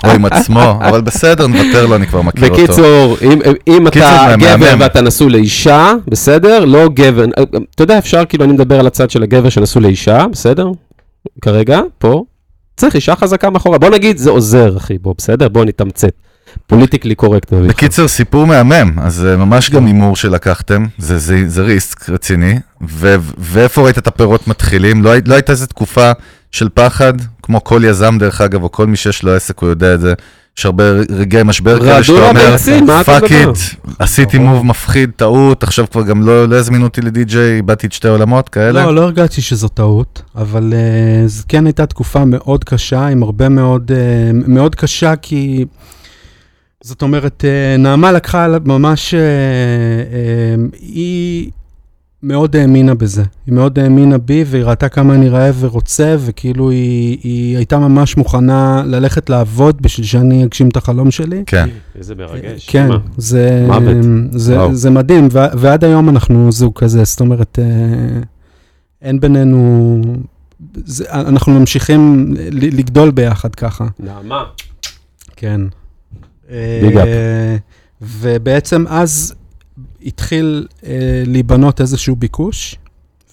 או עם עצמו, אבל בסדר, נוותר לו, אני כבר מכיר אותו. בקיצור, אם, אם אתה מהמם. גבר ואתה נשוי לאישה, בסדר? לא גבר, אתה יודע, אפשר, כאילו, אני מדבר על הצד של הגבר שנשוי לאישה, בסדר? כרגע, פה. צריך אישה חזקה מאחורה. בוא נגיד, זה עוזר, אחי, בוא, בסדר? בוא נתמצת. פוליטיקלי קורקט. בקיצור, סיפור מהמם, אז זה ממש גם הימור שלקחתם, זה, זה, זה ריסק רציני, ו, ואיפה ראית את הפירות מתחילים? לא, הי- לא הייתה איזו תקופה של פחד, כמו כל יזם דרך אגב, או כל מי שיש לו עסק, הוא יודע את זה, יש הרבה רגעי משבר כאלה שאתה אומר, fuck it, עשיתי move מפחיד, טעות, עכשיו כבר גם לא, לא הזמינו אותי לדי-ג'יי, איבדתי את שתי עולמות כאלה. לא, לא הרגשתי שזו טעות, אבל uh, זו כן הייתה תקופה מאוד קשה, עם הרבה מאוד, uh, מאוד קשה, כי זאת אומרת, uh, נעמה לקחה ממש, uh, uh, היא מאוד האמינה בזה. היא מאוד האמינה בי, והיא ראתה כמה אני רעב ורוצה, וכאילו היא, היא הייתה ממש מוכנה ללכת לעבוד בשביל שאני אגשים את החלום שלי. כן, איזה מרגש. כן, מה? זה, מוות. זה, וואו. זה מדהים, ו- ועד היום אנחנו זוג כזה, זאת אומרת, אה, אין בינינו, זה, אנחנו ממשיכים ל- לגדול ביחד ככה, נעמה. כן. ביג אפ. אה, ובעצם אז התחיל אה, להיבנות איזשהו ביקוש,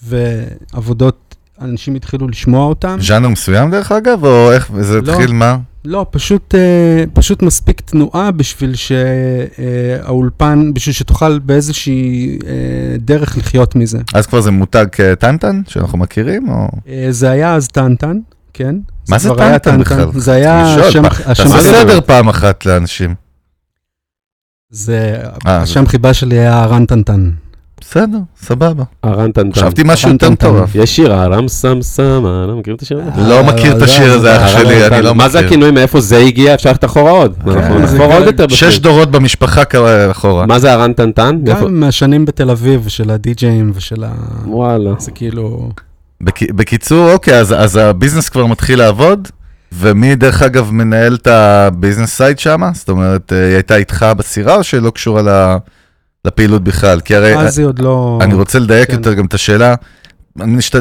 ועבודות, אנשים התחילו לשמוע אותם. ז'אנר מסוים דרך אגב, או איך, זה לא. התחיל מה? לא, פשוט, אה, פשוט מספיק תנועה בשביל שהאולפן, בשביל שתוכל באיזושהי אה, דרך לחיות מזה. אז כבר זה מותג כטנטן, שאנחנו מכירים, או... אה, זה היה אז טנטן, כן? מה זה טנטן בכלל? זה היה השם, תעשה זה? סדר פעם אחת לאנשים. זה, אה, השם חיבה שלי היה רנטנטן. בסדר, סבבה. הרן טנטן. חשבתי משהו יותר. מטורף. יש שיר, הרם סם סם, אה, לא מכיר את השיר הזה? לא מכיר את השיר הזה, אח הרם שלי. אני לא מה זה מכיר. הכינוי, מאיפה זה הגיע? אפשר ללכת אחורה עוד. אנחנו כן, זה נחפור גם עוד יותר שש. דורות במשפחה אחורה. מה זה הרן טנטן? מאיפה- גם מהשנים בתל אביב, של הדי-ג'אים ושל ה... וואלה. זה כאילו... בק- בקיצור, אוקיי, אז, אז הביזנס כבר מתחיל לעבוד, ומי דרך אגב מנהל את ה business side שם? זאת אומרת, אה, היא הייתה איתך בסירה או שלא קשורה ל- לפעילות בכלל? כי הרי אז היא עוד לא... אני רוצה לדייק כן. יותר גם את השאלה,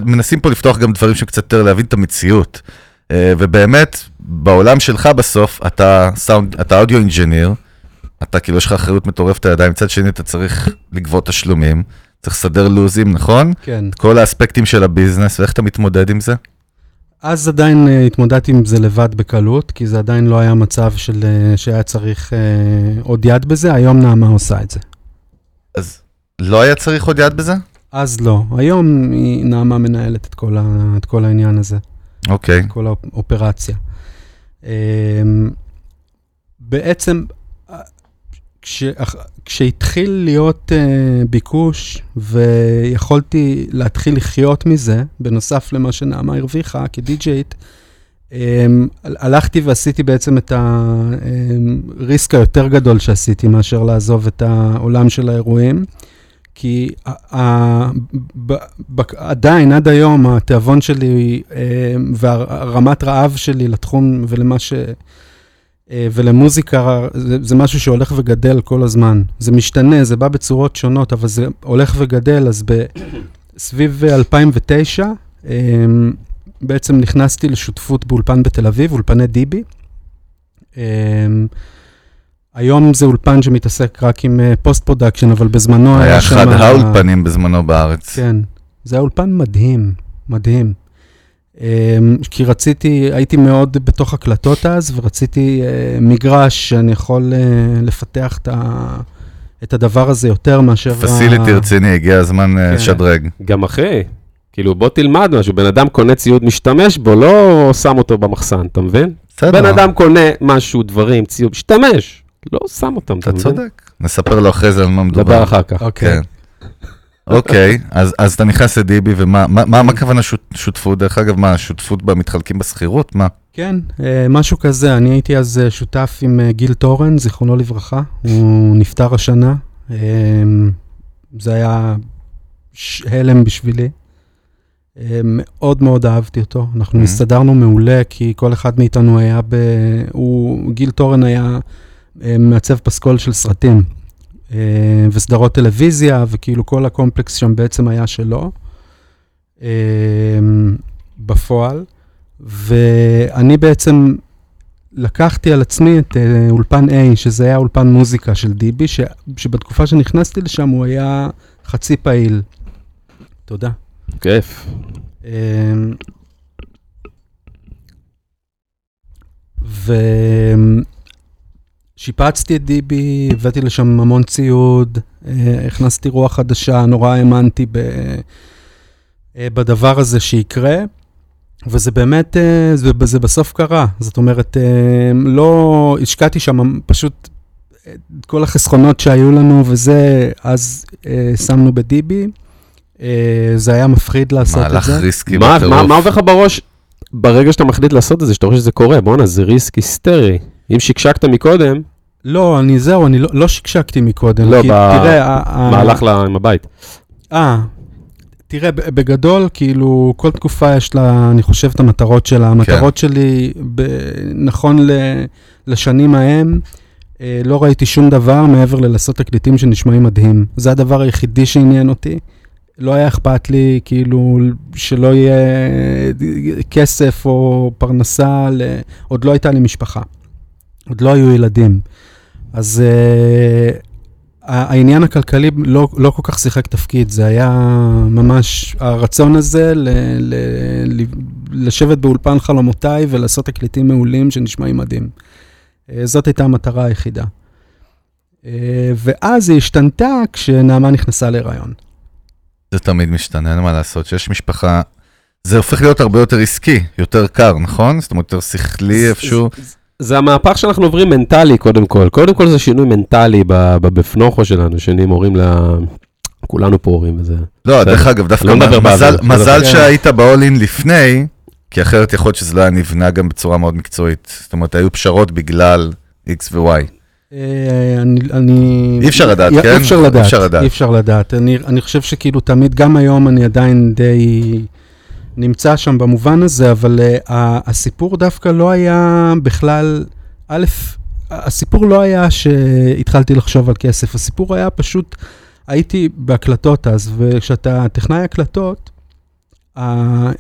מנסים פה לפתוח גם דברים שקצת יותר להבין את המציאות. אה, ובאמת, בעולם שלך בסוף, אתה סאונד, אתה audio engineer, אתה כאילו יש לך אחריות מטורפת לידיים, מצד שני אתה צריך לגבות תשלומים, צריך לסדר לוזים, נכון? כן. כל האספקטים של ה business, ואיך אתה מתמודד עם זה? אז עדיין uh, התמודדתי עם זה לבד בקלות, כי זה עדיין לא היה מצב של, uh, שהיה צריך uh, עוד יד בזה, היום נעמה עושה את זה. אז לא היה צריך עוד יד בזה? אז לא, היום היא, נעמה מנהלת את כל, ה, את כל העניין הזה, אוקיי. כל האופרציה. Um, בעצם, אה, כשהתחיל להיות uh, ביקוש ויכולתי להתחיל לחיות מזה, בנוסף למה שנעמה הרוויחה כדי-ג'יית, um, הלכתי ועשיתי בעצם את הריסק היותר גדול שעשיתי מאשר לעזוב את העולם של האירועים. כי ה- ב- ב- עדיין, עד היום, התיאבון שלי אה, והרמת רעב שלי לתחום ולמה ש... אה, ולמוזיקה, זה, זה משהו שהולך וגדל כל הזמן. זה משתנה, זה בא בצורות שונות, אבל זה הולך וגדל, אז ב, סביב 2009, אה, בעצם נכנסתי לשותפות באולפן בתל אביב, אולפני דיבי. אה, היום זה אולפן שמתעסק רק עם post production, אבל בזמנו היה, היה שם... אחד ה- האולפנים בזמנו בארץ. כן, זה היה אולפן מדהים, מדהים. אמ, כי רציתי, הייתי מאוד בתוך הקלטות אז, ורציתי אה, מגרש שאני יכול אה, לפתח את, ה, את הדבר הזה יותר מאשר... ה- פסיליטי רציני, הגיע הזמן אה, כן. לשדרג. גם אחי, כאילו בוא תלמד משהו, בן אדם קונה ציוד משתמש בו, לא שם אותו במחסן, אתה מבין? בסדר, בן אדם קונה משהו, דברים, ציוד, משתמש, לא שם אותם, אתה מבין? צודק. נספר לו אחרי זה על מה מדובר. נדבר אחר כך. אוקיי. אוקיי, אז, אז אתה נכנס לדיבי, ומה מה, מה, מה הכוונה שות, שותפות? דרך אגב, מה, שותפות במתחלקים בשכירות? מה? כן, אה, משהו כזה. אני הייתי אז אה, שותף עם אה, גיל תורן, זיכרונו לברכה. הוא נפטר השנה. אה, זה היה הלם בשבילי. מאוד מאוד אהבתי אותו. אנחנו Mhm. הסתדרנו מעולה, כי כל אחד מאיתנו היה ב... הוא... גיל תורן היה מעצב פסקול של סרטים. אה, וסדרות טלוויזיה, וכאילו כל הקומפלקס שם בעצם היה שלו. אה, בפועל. ואני בעצם לקחתי על עצמי את אה, אולפן A, שזה היה אולפן מוזיקה של דיבי, ש, שבתקופה שנכנסתי לשם הוא היה חצי פעיל. תודה. כיף. אמ, ושיפצתי את דיבי, הבאתי לשם המון ציוד, אה, הכנסתי רוח חדשה, נורא האמנתי ב... אה, בדבר הזה שיקרה, וזה באמת, אה, זה, זה בסוף קרה. זאת אומרת, לא, השקעתי שם פשוט את כל החסכונות שהיו לנו וזה, אז שמנו בדיבי. זה היה מפחיד לעשות את מהלך זה. ריסקי מה בטירוף. מה- מה עובר לך בראש ברגע שאתה מחליט לעשות את זה, שאתה רואה שזה קורה? בואנה, זה ריסק היסטרי. אם שקשקת מקודם, לא, אני זהו, אני לא, לא שקשקתי מקודם. לא, כי, ב- תראה, ה- ה- מה הלך לה עם הבית? אה, תראה, בגדול, כאילו, כל תקופה יש לה, אני חושב, את המטרות שלה. המטרות שלי, ב, נכון ל, לשנים ההם, אה, לא ראיתי שום דבר מעבר ללעשות תקליטים שנשמעים מדהים. זה הדבר היחידי שעניין אותי. לא היה אכפת לי, כאילו, שלא יהיה כסף או פרנסה, ל... עוד לא הייתה לי משפחה. עוד לא היו ילדים. אז uh, העניין הכלכלי לא, לא כל כך שיחק תפקיד, זה היה ממש הרצון הזה ל, ל, ל, לשבת באולפן חלומותיי ולעשות תקליטים מעולים שנשמעים מדהים. Uh, זאת הייתה המטרה היחידה. Uh, ואז היא השתנתה כשנעמה נכנסה להיריון. זה תמיד משתנה, אין מה לעשות. שיש משפחה, זה הופך להיות הרבה יותר עסקי, יותר קר, נכון? זאת אומרת, יותר שכלי איפשהו. זה המהפך שאנחנו עוברים מנטלי, קודם כל. קודם כל זה שינוי מנטלי ב- ב- בפנוכו שלנו, שנהיים הורים ל... כולנו פה הורים וזה. לא, בסדר. דרך אגב, דווקא לא מזל- מזל כן. שהיית ב-all-in לפני, כי אחרת יכול להיות שזה לא היה נבנה גם בצורה מאוד מקצועית. זאת אומרת, היו פשרות בגלל X ו-Y. אה, אני, אני... אי אפשר לדעת, כן? אי אפשר לדעת, אי אפשר לדעת. אי אפשר לדעת. אני, אני חושב שכאילו תמיד, גם היום אני עדיין די נמצא שם במובן הזה, אבל uh, הסיפור דווקא לא היה בכלל, א', הסיפור לא היה שהתחלתי לחשוב על כסף, הסיפור היה פשוט, הייתי בהקלטות אז, וכשאתה טכנאי הקלטות, Uh,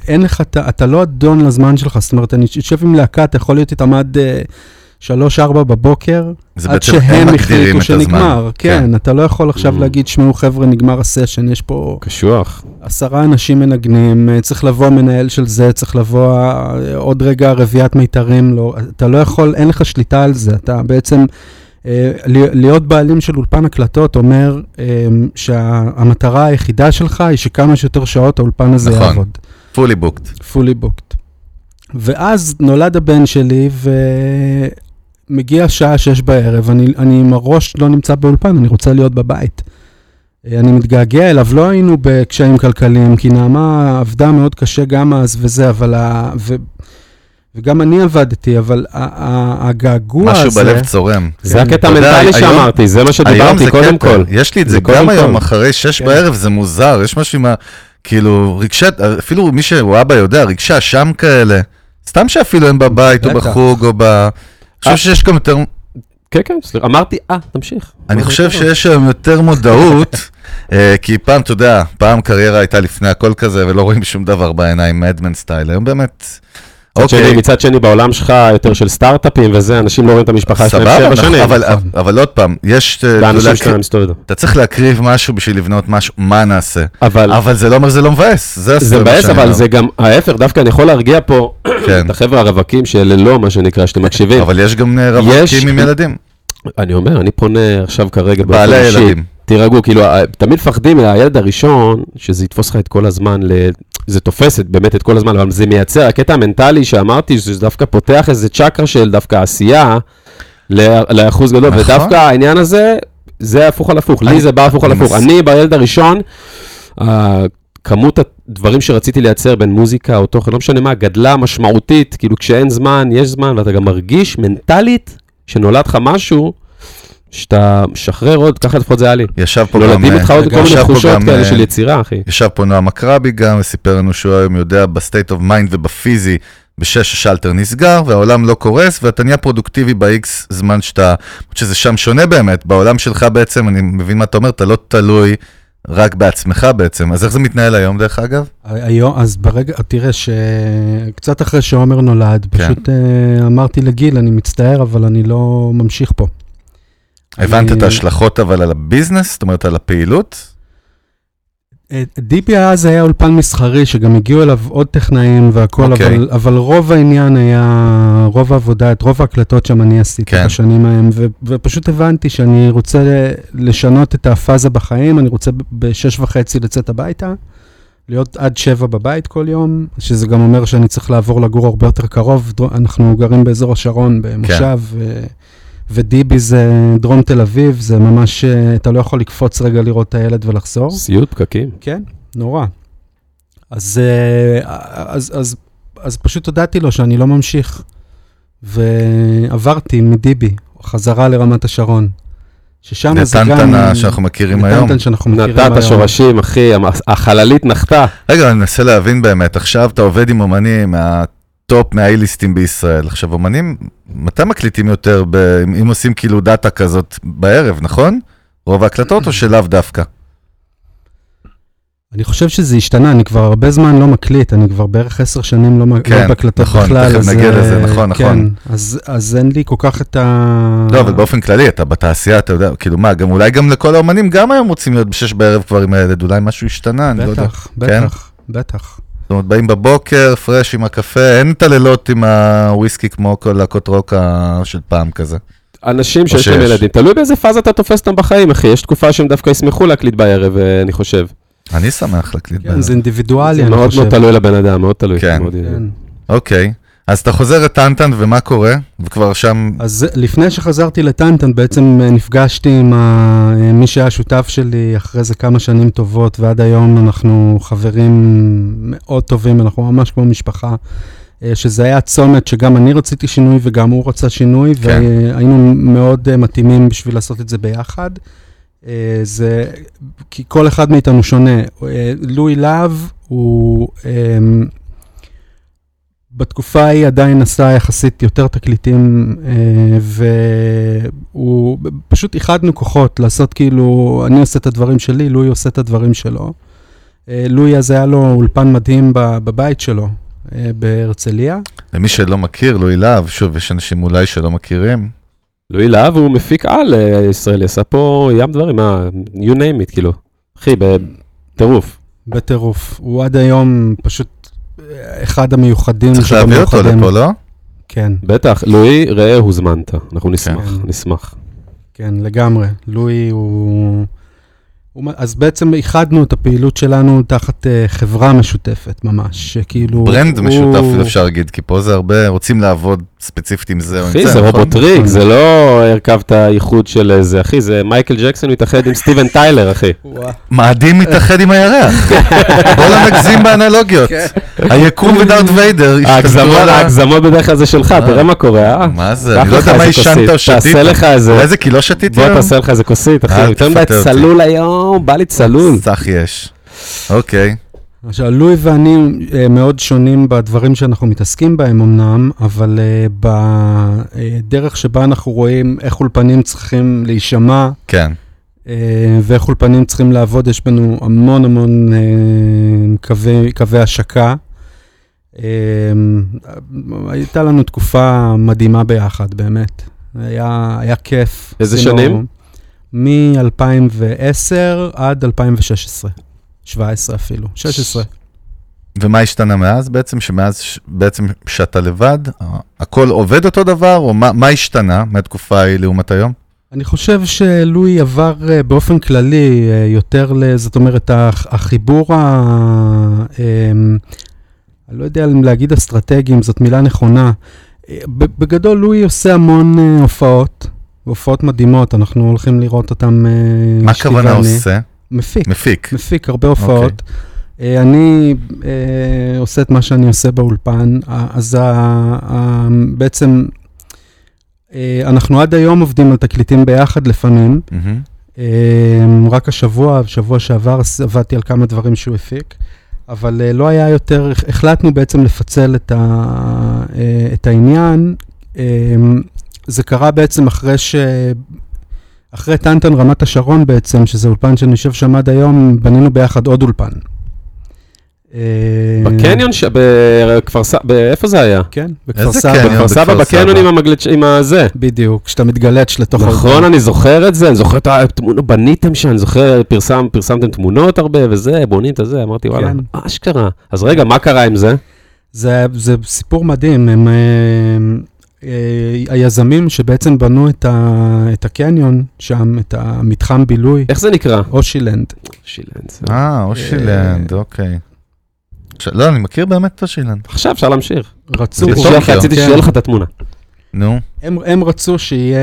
אין לך, אתה, אתה לא אדון לזמן שלך, זאת אומרת, אני יושב עם להקה, אתה יכול להיות איתם עד uh, 3-4 בבוקר, עד שהם החליטו שנגמר. הזמן. כן, אתה לא יכול עכשיו Mm. להגיד, שמעו חבר'ה, נגמר הסשן, יש פה קשוח. עשרה אנשים מנגנים, אה, צריך לבוא המנהל של זה, צריך לבוא אה, עוד רגע רביעיית מיתרים, לא, אתה לא יכול, אין לך שליטה על זה, אתה בעצם, אה, להיות בעלים של אולפן הקלטות אומר שהמטרה היחידה שלך היא שכמה שיותר שעות האולפן הזה נכון. יעבוד. fully booked. fully booked. ואז נולד הבן שלי, ומגיע שעה שש בערב, אני, אני עם הראש לא נמצא באולפן, אני רוצה להיות בבית. אה, אני מתגעגע אליו, לא היינו בקשיים כלכליים, כי נעמה עבדה מאוד קשה גם אז וזה, אבל ה... ו... וגם אני עבדתי, אבל ה- ה- הגעגוע הזה... משהו בלב צורם. זה הקטע אתה יודע, המנטלי היום- שאמרתי, זה מה שדיברתי קודם קטע, כל. יש לי את זה זה גם היום, כל. אחרי שש כן. בערב, זה מוזר, יש משהו עם ה... כאילו, רגשת, אפילו מי שהוא אבא יודע, רגשי אשם כאלה. סתם שאפילו הם בבית או. בחוג או ב... חושב אה. שיש גם יותר, כן, כן, סליחה, אמרתי, אה, תמשיך. אני חושב שיש היום יותר מודעות, אה, כי פעם, אתה יודע, פעם קריירה הייתה לפני הכל כזה, ולא רואים שום דבר בעיניים, מדמן סטייל, היום באמת, מצד שני, אוקיי, מצד שני, בעולם שלך יותר של סטארט-אפים וזה, אנשים לא רואים את המשפחה שלהם שבע שנים. אבל- אבל עוד פעם, יש, אה, להקריב- שלהם מסתובבים. אתה צריך להקריב משהו בשביל לבנות משהו, מה נעשה? אבל אבל זה לא אומר שזה לא מבאס, זה זה מה מבאס, אבל אומר. זה גם ההפך, דווקא אני יכול להרגיע פה כן. את החבר'ה הרווקים שללא, מה שנקרא, שאתם מקשיבים. אבל יש גם אה, יש- רווקים עם ילדים. אני אומר, אני פונה עכשיו כרגע בעלי. ילדים. תירגעו, כאילו, תמיד מפחדים מהילד הראשון, שזה יתפוס לך את כל הזמן, ל... זה תופס את- באמת את כל הזמן, אבל זה מייצר, הקטע המנטלי שאמרתי, שזה דווקא פותח איזה צ'קרה של דווקא עשייה לאחוז גדול, נכון. ודווקא העניין הזה, זה הפוך על הפוך, לי זה בא הפוך על הפוך. אני בילד הראשון, כמות הדברים שרציתי לייצר בין מוזיקה או תוכן, לא משנה מה, גדלה משמעותית, כאילו כשאין זמן, יש זמן, ואתה גם מרגיש מנטלית שנולד לך משהו, שאתה משחרר עוד, ככה לפחות זה היה לי. ישב פה גם... נולדים אה, איתך עוד כל מיני תחושות כאלה אה, של יצירה, אחי. ישב פה נועם עקרבי גם, וסיפר לנו שהוא היום יודע ב state of mind ובפיזי, בשש השאלטר נסגר, והעולם לא קורס, ואתה נהיה פרודוקטיבי ב-X זמן שאתה, שזה שם שונה באמת, בעולם שלך בעצם, אני מבין מה אתה אומר, אתה לא תלוי רק בעצמך בעצם, אז איך זה מתנהל היום דרך אגב? היום, אז ברגע, תראה שקצת אחרי שעומר נולד, כן. פשוט אה, אמרתי לגיל, אני מצטער, אבל אני לא ממשיך פה. הבנת את ההשלכות אבל על הביזנס, זאת אומרת על הפעילות? אה, דיפי אז היה אולפן מסחרי, שגם הגיעו אליו עוד טכנאים והכל, אוקיי. אבל, אבל רוב העניין היה, רוב העבודה, את רוב ההקלטות שם אני עשיתי כן. בשנים ההם, ו, ופשוט הבנתי שאני רוצה לשנות את הפאזה בחיים, אני רוצה בשש וחצי לצאת הביתה, להיות עד שבע בבית כל יום, שזה גם אומר שאני צריך לעבור לגור הרבה יותר קרוב, אנחנו גרים באזור השרון, במושב, ו... ודיבי זה דרום תל אביב, זה ממש, אה, אתה לא יכול לקפוץ רגע לראות את הילד ולחזור. סיוט פקקים. כן, נורא. אז, אה, אז, אז, אז פשוט הודעתי לו שאני לא ממשיך, ועברתי מדיבי חזרה לרמת השרון. ששם זה גם... לטנטנה שאנחנו מכירים היום. לטנטן שאנחנו מכירים היום. נטעת שורשים, אחי, החללית נחתה. רגע, אני מנסה להבין באמת, עכשיו אתה עובד עם אומנים מהטופ, מה A-listים בישראל. עכשיו, אומנים, מתי מקליטים יותר, ב... אם עושים כאילו data כזאת בערב, נכון? רוב ההקלטות או שלאו דווקא? אני חושב שזה השתנה, אני כבר הרבה זמן לא מקליט, אני כבר בערך עשר שנים לא, מ- כן, לא בהקלטות נכון, בכלל. תכף אז, נגיע אה, לזה, נכון, כן, נכון. אז, אז אין לי כל כך את ה... לא, אבל באופן כללי, אתה בתעשייה, אתה יודע, כאילו מה, גם אולי גם לכל האומנים גם היום רוצים להיות בשש בערב כבר עם הילד, אולי משהו השתנה, אני לא יודע. בטח, בטח, בטח. זאת אומרת, באים בבוקר, פרש עם הקפה, אין את הלילות עם הוויסקי כמו כל להקות רוק של פעם כזה. אנשים שיש להם. ילדים, תלוי באיזה פאזה אתה תופס אותם בחיים, אחי. יש תקופה שהם דווקא ישמחו להקליט בערב, אה, אני חושב. אני שמח להקליט כן, בערב. זה אינדיבידואלי, זה אני מאוד חושב. מאוד תלוי לבן אדם, מאוד תלוי. כן. מאוד- כן. אוקיי, אז אתה חוזר לטנטן ומה קורה? וכבר שם, אז לפני שחזרתי לטנטן, בעצם אה, נפגשתי עם ה- אה, מי שהיה שותף שלי אחרי זה כמה שנים טובות, ועד היום אנחנו חברים מאוד טובים, אנחנו ממש כמו משפחה. אה, שזה היה צומת שגם אני רציתי שינוי וגם הוא רצה שינוי, כן. והיינו מאוד מתאימים בשביל לעשות את זה ביחד. זה, כי כל אחד מאיתנו שונה. לואי להב הוא... בתקופה ההיא עדיין עשה יחסית יותר תקליטים, אה, והוא, פשוט איחדנו כוחות לעשות כאילו, אני עושה את הדברים שלי, לואי עושה את הדברים שלו. אה, לואי אז היה לו אולפן מדהים ב- בבית שלו, אה, בהרצליה. למי שלא מכיר, לואי להב, שוב, יש אנשים אולי שלא מכירים. לואי להב הוא מפיק על ישראלי, עשה פה ים דברים, מה, you name it, כאילו. אחי, בטירוף. בטירוף. הוא עד היום פשוט אחד המיוחדים צריך להביא אותו. לפה, לא? כן, בטח, לואי, ראה, הוזמנת. אנחנו נשמח, כן. נשמח. כן, לגמרי. לואי הוא... הוא... אז בעצם איחדנו את הפעילות שלנו תחת uh, חברה משותפת ממש, שכאילו... brand הוא- משותף, אפשר להגיד, כי פה זה הרבה, רוצים לעבוד ספציפית עם זה או עם זה, אחי, זה נכון? רובוטריק, זה לא הרכבת ייחוד של איזה, אחי, זה מייקל ג'קסון מתאחד עם סטיבן טיילר, אחי. מאדים מתאחד עם הירח. בוא לא נגזים באנלוגיות. היקום ודארט ויידר השתלטו ההגזמות- על ה... ההגזמות בדרך כלל זה שלך, אה. תראה מה קורה, אה? מה זה? אני לא יודע מה איזה עישנת או שתית. תעשה לך איזה- אולי זה כי לא שתיתי בוא היום? תעשה לך איזה כוסית, אחי. יותר מדי. צלול היום, בא לי צלול. סך יש. אוקיי. עכשיו, לואי ואני uh, מאוד שונים בדברים שאנחנו מתעסקים בהם אמנם, אבל uh, בדרך שבה אנחנו רואים איך אולפנים צריכים להישמע, כן. uh, ואיך אולפנים צריכים לעבוד, יש בנו המון המון קווי, קווי השקה. הייתה לנו תקופה מדהימה ביחד, באמת. היה, היה כיף. איזה שנים? מ-2010 עד 2016. 17 אפילו, 16. ומה השתנה מאז בעצם? שמאז בעצם שאתה לבד, הכל עובד אותו דבר, או מה מה השתנה מהתקופה ההיא לעומת היום? אני חושב שלואי עבר אה, באופן כללי אה, יותר, זאת אומרת, הח- החיבור, ה... אמ, אני לא יודע אם להגיד אסטרטגי, אם זאת מילה נכונה. אה, בגדול, לואי עושה המון הופעות, הופעות מדהימות, אנחנו הולכים לראות אותן. מה הכוונה. עושה? מפיק. מפיק. מפיק הרבה הופעות. אה, אני אה, עושה את מה שאני עושה באולפן, אז ה- ה- בעצם אה, אנחנו עד היום עובדים על תקליטים ביחד לפעמים. מהמם. אה, רק השבוע, בשבוע שעבר עבדתי על כמה דברים שהוא הפיק, אבל לא היה יותר, הח- החלטנו בעצם לפצל את, ה, את העניין. זה קרה בעצם אחרי ש... אחרי טנטן רמת השרון בעצם, שזה אולפן שאני יושב שם עד היום, בנינו ביחד עוד אולפן. אה, בקניון, ש- בכפר סבא, איפה זה היה? כן, בכפר איזה סבא. קניון? בכפר סבא, בקניון. עם המגלץ', עם הזה. בדיוק, כשאתה מתגלץ' לתוך נכון, אני זוכר את זה, אני זוכר את התמונות, בניתם שם, אני זוכר, פרסם, פרסמתם תמונות הרבה וזה, בונים את הזה, אמרתי וואלה, כן. אשכרה. אז רגע, מה קרה עם זה? זה, זה סיפור מדהים, הם, אה, אה, היזמים שבעצם בנו את, ה, את הקניון שם, את המתחם בילוי, איך זה נקרא? אושילנד. שילנץ. אה, אושילנד, אוקיי. ש- לא, אני מכיר באמת את אושילנד. עכשיו אפשר להמשיך. רצו, רציתי טוקיו. שיהיה לך- רציתי כן. לך את התמונה. נו, הם, הם רצו שיהיה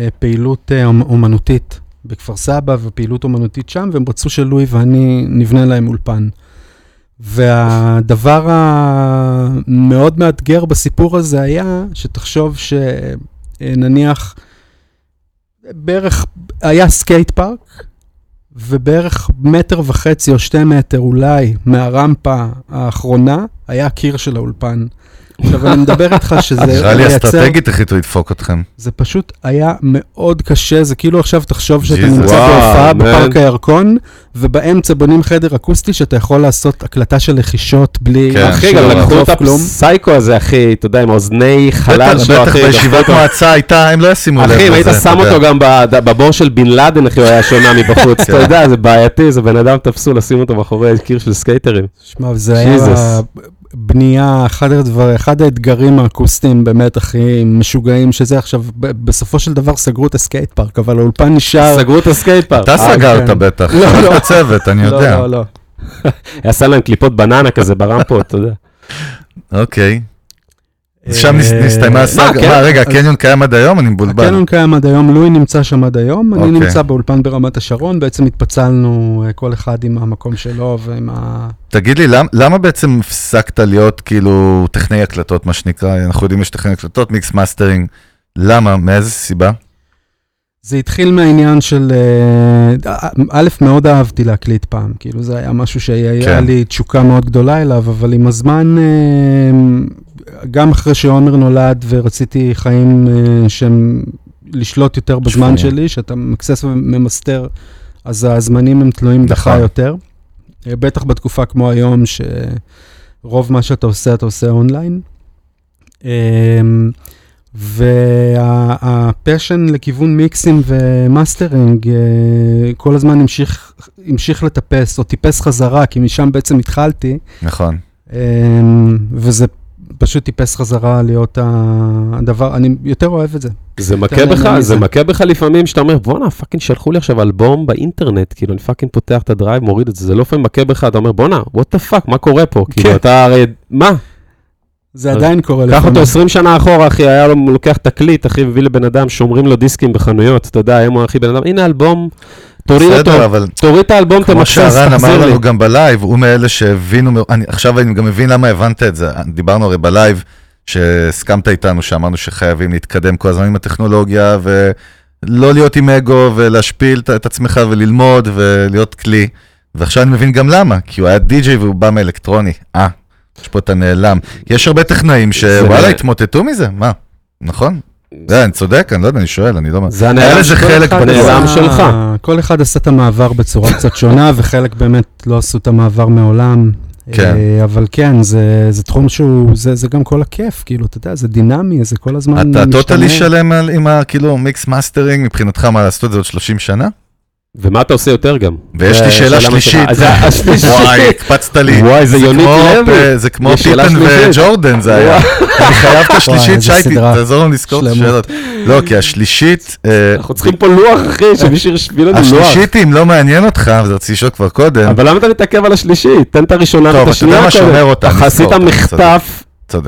אה, פעילות אה, אומ- אומנותית בכפר סבא ופעילות אומנותית שם, והם רצו שלואי ואני נבנה להם אולפן. והדבר המאוד מאתגר בסיפור הזה היה, שתחשוב שנניח, בערך, היה skate park, ובערך מטר וחצי או שתי מטר אולי מהרמפה האחרונה, היה הקיר של האולפן. עכשיו, אני מדבר איתך שזה נראה לי מייצר- אסטרטגית החליטו לדפוק אתכם. זה פשוט היה מאוד קשה, זה כאילו עכשיו תחשוב שאתה. נמצא בהופעה. בפארק הירקון, ובאמצע בונים חדר אקוסטי שאתה יכול לעשות הקלטה של לחישות בלי... כן, אחי, גם לקחו את הסייקו הזה, אחי, אתה יודע, עם האוזני חלל בטח, שלו, בטח אחי. בישיבת דפקו אותו. מועצה הייתה, הם לא ישימו לב. אחי, אם היית אתה שם. אותו גם בבור של בן לאדן, אחי, הוא היה שונה מבחוץ. אתה כן. יודע, זה בעייתי, זה בן אדם תפסו לשים אותו מאחורי קיר של סקייטרים. שמע, זה היה. בנייה, אחד, הדבר, אחד האתגרים האקוסטיים באמת הכי משוגעים, שזה עכשיו, בסופו של דבר סגרו את ה skate park, אבל האולפן נשאר... סגרו את ה skate park. אתה אה, סגרת כן. בטח, לא, לא. צוות, אני יודע. לא, לא, לא. עשה להם קליפות בננה כזה ברמפות, אתה יודע. אוקיי. שם אה, נסתיימה הסאגה. כן? מה, רגע, הקניון קיים עד היום? אני מבולבל. הקניון קיים עד היום, לואי נמצא שם עד היום, אני אוקיי. נמצא באולפן ברמת השרון, בעצם התפצלנו אה, כל אחד עם המקום שלו ועם ה... תגיד לי, למ- למה בעצם הפסקת להיות כאילו טכנאי הקלטות, מה שנקרא? אנחנו יודעים יש טכנאי הקלטות, mix mastering. למה? מאיזה סיבה? זה התחיל מהעניין של, אה, א', מאוד אהבתי להקליט פעם, כאילו זה היה משהו שהיה כן. לי תשוקה מאוד גדולה אליו, אבל עם הזמן, אה, גם אחרי שעומר נולד ורציתי חיים אה, שהם לשלוט יותר בזמן. שלי, כשאתה ממקסס וממסתר, אז הזמנים הם תלויים בך נכון. יותר. אה, בטח בתקופה כמו היום, שרוב מה שאתה עושה, אתה עושה אונליין. אה, וה passion לכיוון מיקסים ומאסטרינג אה, כל הזמן המשיך, המשיך לטפס, או טיפס חזרה, כי משם בעצם התחלתי, נכון. אה, וזה פשוט טיפס חזרה להיות הדבר, אני יותר אוהב את זה. זה מכה בך, זה. מכה בך לפעמים שאתה אומר, בואנה, fucking שלחו לי עכשיו אלבום באינטרנט, כאילו, אני fucking פותח את ה drive, מוריד את זה, זה לא לפעמים מכה בך, אתה אומר, בואנה, what the fuck, מה קורה פה? כאילו, כן. אתה הרי, מה? זה עדיין קורה קח אותו 20 שנה אחורה, אחי, היה לו, לוקח תקליט, אחי, מביא לבן אדם, שומרים לו דיסקים בחנויות, אתה יודע, היום הוא הכי בן אדם, הנה אלבום, תוריד אותו, אבל תוריד את האלבום, כמו, תמקסס, ש, הרן אמר תחזיר לי. לנו גם בלייב, הוא מאלה שהבינו, אני- עכשיו אני גם מבין למה הבנת את זה. דיברנו הרי בלייב, שהסכמת איתנו, שאמרנו שחייבים להתקדם כל הזמן עם הטכנולוגיה, ולא להיות עם אגו, ולהשפיל את- את עצמך וללמוד, ולהיות כלי. ועכשיו אני מבין גם למה, כי הוא היה די-ג'יי והוא בא מאלקטרוני. אה, יש פה את הנעלם. יש הרבה טכנאים שוואלה, התמוטטו מזה, מה? נכון? זה, אני צודק, אני לא יודע, אני שואל, אני לא... זה היה הנעלם של חלק. הנעלם שלך. כל אחד עשה את המעבר בצורה קצת שונה, וחלק באמת לא עשו את המעבר מעולם. כן. אה, אבל כן, זה, זה תחום שהוא, זה, זה גם כל הכיף, כאילו, אתה יודע, זה דינמי, זה כל הזמן אתה משתנה. totally שלם על- עם הכאילו mix mastering, מבחינתך מה לעשות את זה עוד 30 שנה? ומה אתה עושה יותר גם? ויש לי זה שאלה שלישית. וואי, הקפצת לי. וואי, זה יונית לוי. זה כמו פיפן. וג'ורדן זה היה. אני חייב את השלישית, שייטי, תעזור לנו לזכור את. השאלות. לא, כי השלישית, אה, אנחנו צריכים פה לוח, אחי, שמישהו ישביל לנו לוח. השלישית, אם לא מעניין אותך, וזה רציתי לשאול כבר קודם, אבל למה אתה מתעכב על השלישית? תן את הראשונה טוב, ואת אתה השנייה. יודע מה. שומר אותם, אתה עשית מחטף.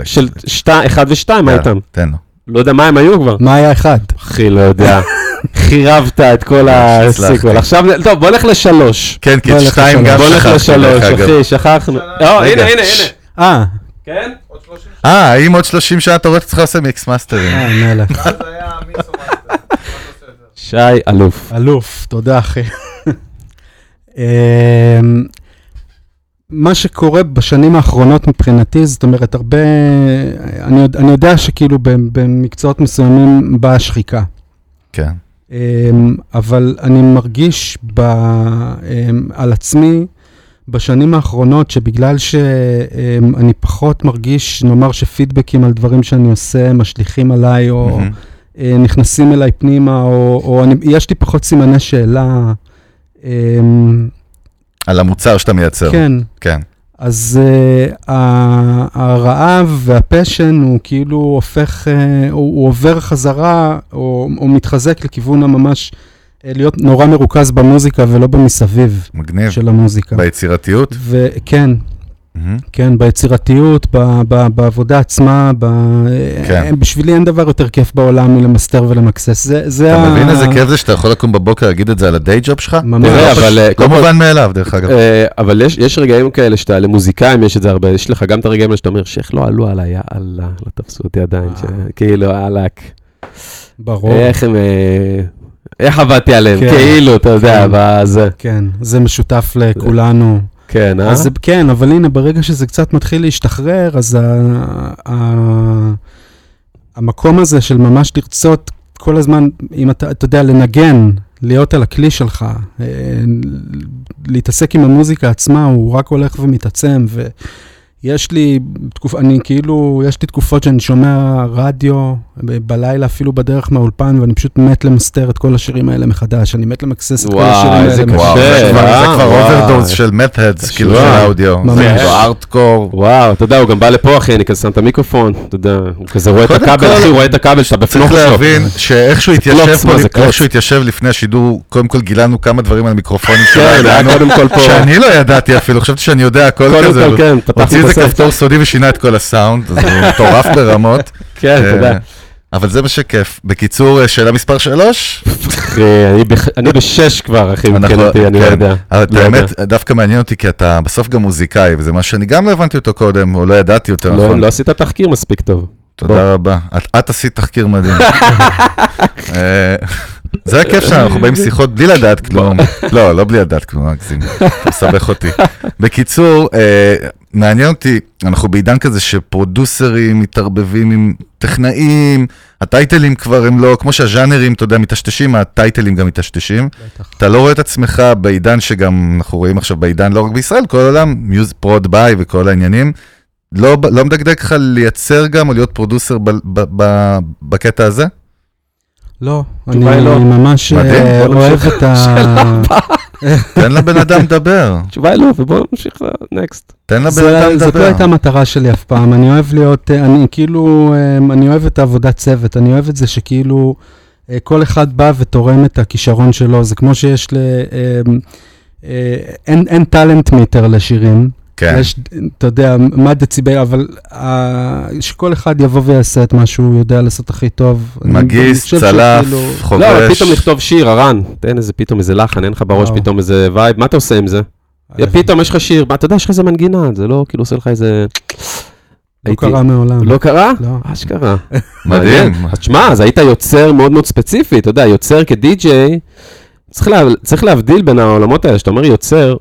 של שתי- אחד ושתיים, מה יאללה, איתם? תן לו. לא יודע מה הם היו כבר. מה היה אחד? אחי, לא יודע. חירבת את כל הצלחתי. הסיקוול. עכשיו, טוב, בוא נלך לשלוש. כן, כי את נלך שתיים לשלוש. גם בוא נלך שכחתי, לשלוש. אחי, שכחנו. לא. הנה, הנה, הנה. אה, כן? אה, האם עוד 30 שנה אתה רואה שאתה צריך לעשות מיקס מאסטרים? אה, מלך. שי אלוף. אלוף, תודה אחי. אמ, מה שקורה בשנים האחרונות מבחינתי, זאת אומרת, הרבה, אני, יודע- אני יודע שכאילו ב- במקצועות מסוימים באה שחיקה. כן. אמ, אבל אני מרגיש ב, אמ, על עצמי בשנים האחרונות, שבגלל שאני פחות מרגיש, נאמר שפידבקים על דברים שאני עושה משליכים עליי, או. אה, נכנסים אליי פנימה, או, או אני, יש לי פחות סימני שאלה. אמ, על המוצר שאתה מייצר. כן, כן. אז uh, הרעב והפשן הוא כאילו הופך, uh, הוא, הוא עובר חזרה, או, או מתחזק לכיוון הממש uh, להיות נורא מרוכז במוזיקה ולא במסביב מגניב. של המוזיקה. ביצירתיות. וכן, מהמם. כן, ביצירתיות, ב, ב, בעבודה עצמה, ב, כן. כן. בשבילי אין דבר יותר כיף בעולם מלמסתר ולמקסס. זה, זה אתה ה- מבין איזה כיף זה שאתה יכול לקום בבוקר להגיד את זה על הדיי ג'וב שלך? ממש. תראה, אבל... אה, לא קודם כל- מובן מאליו, דרך אגב. אה, אבל יש, יש רגעים כאלה שאתה, למוזיקאים יש את זה הרבה, יש לך גם את הרגעים האלה שאתה אומר, שאיך לא עלו עליי, יאללה, לא תפסו אותי עדיין, ש- כאילו, אהלק, ברור. איך הם, אה, איך עבדתי עליהם, כן, כאילו, אתה יודע, כן. בזה, כן, זה משותף לכולנו. כן, אה? אז כן, אבל הנה, ברגע שזה קצת מתחיל להשתחרר, אז ה, ה, המקום הזה של ממש לרצות כל הזמן, אם אתה, אתה יודע, לנגן, להיות על הכלי שלך, אה, להתעסק עם המוזיקה עצמה, הוא רק הולך ומתעצם, ויש לי, תקופ, אני כאילו, יש לי תקופות שאני שומע רדיו, בלילה אפילו בדרך מהאולפן, ואני פשוט מת למסתר את כל השירים האלה מחדש, אני מת למקסס את כל השירים האלה איזה מחדש. וואו, זה קשה, אה? זה כבר וואו. overdose של מת'האדס, כאילו של. האודיו. ממש. זה ארטקור. וואו, אתה יודע, הוא גם בא לפה, אחי, אני כזה שם את המיקרופון, אתה יודע, הוא כזה רואה את הכבל, אחי, הוא רואה את הכבל שאתה בפנוכו צריך. להבין שאיכשהו קלוץ? איכשהו התיישב לפני השידור, קודם כל גילנו כמה דברים על מיקרופונים כן, שלנו, שאני לא ידעתי אפילו, חשבתי שאני יודע הכל קודם כזה. הספר. כפתור סודי ושינה את כל הסאונד, הוא מטורף ברמות. כן. אה, אבל זה מה שכיף. בקיצור, אה, שאלה מספר 3? אחי, אני בשש כבר, אחי, מבחינתי, אני לא כן. יודע. לא יודע. האמת, דווקא מעניין אותי, כי אתה בסוף גם מוזיקאי, וזה מה שאני גם לא הבנתי אותו קודם, או לא ידעתי יותר לא נכון. לא עשית תחקיר מספיק טוב. תודה רבה. את עשית תחקיר מדהים. זה הכיף שלנו, אנחנו באים שיחות בלי לדעת כלום. לא, לא בלי לדעת כלום, אגזים. אתה מסבך אותי. בקיצור, אה, מעניין אותי, אנחנו בעידן כזה ש producerים מתערבבים עם טכנאים, ה titleים כבר הם לא, כמו שהז'אנרים, אתה יודע, מטשטשים, ה titleים גם מטשטשים. אתה לא רואה את עצמך בעידן שגם, אנחנו רואים עכשיו בעידן, לא רק בישראל, כל העולם, mixed produced by וכל העניינים. לא, לא מדגדג לך לייצר גם, או להיות producer ב, ב, ב, בקטע הזה? לא, אני לא. ממש אה, אוהב. את ה... תן לבן אדם לדבר. התשובה היא לא, ובואו נמשיך לנקסט. תן לבן אדם זאת לא לדבר. הייתה המטרה שלי אף פעם, אני אוהב להיות, אה, אני כאילו, אה, אני אוהב את העבודת צוות, אני אוהב את זה שכאילו כל אחד בא ותורם את הכישרון שלו, זה כמו שיש ל... אין, אין טאלנט מיטר לשירים, כן, יש, אתה יודע, מה דציבל, אבל אה, שכל אחד יבוא ויעשה את מה שהוא יודע לעשות הכי טוב. מגיס, צלף, שכאילו- חובש. לא, אבל פתאום לכתוב שיר, הרן, תן איזה פתאום איזה לחן, אין לך בראש וואו. פתאום איזה vibe, מה אתה עושה עם זה? יא, פתאום יש לך שיר, מה, אתה יודע, יש לך איזה מנגינה, זה לא כאילו עושה לך איזה... לא הייתי- קרה מעולם. לא קרה? לא. אשכרה. מדהים. אז שמע, אז היית יוצר מאוד מאוד ספציפי, אתה יודע, יוצר כדי-ג'יי, צריך, לה, צריך להבדיל בין העולמות האלה, שאתה אומר יוצר,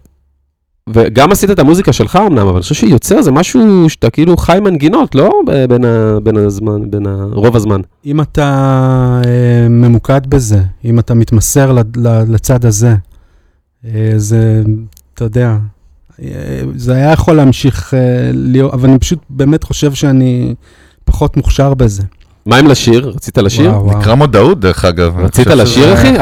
וגם עשית את המוזיקה שלך אמנם, אבל אני חושב שיוצר זה משהו שאתה כאילו חי מנגינות, לא? בין, ה, בין הזמן, בין ה, רוב הזמן. אם אתה אה, ממוקד בזה, אם אתה מתמסר ל- ל- לצד הזה, אה, זה, אתה יודע, אה, זה היה יכול להמשיך אה, להיות, אבל אני פשוט באמת חושב שאני פחות מוכשר בזה. מה עם לשיר? רצית לשיר? נקרא מודעות, דרך אגב. רצית לשיר, אחי?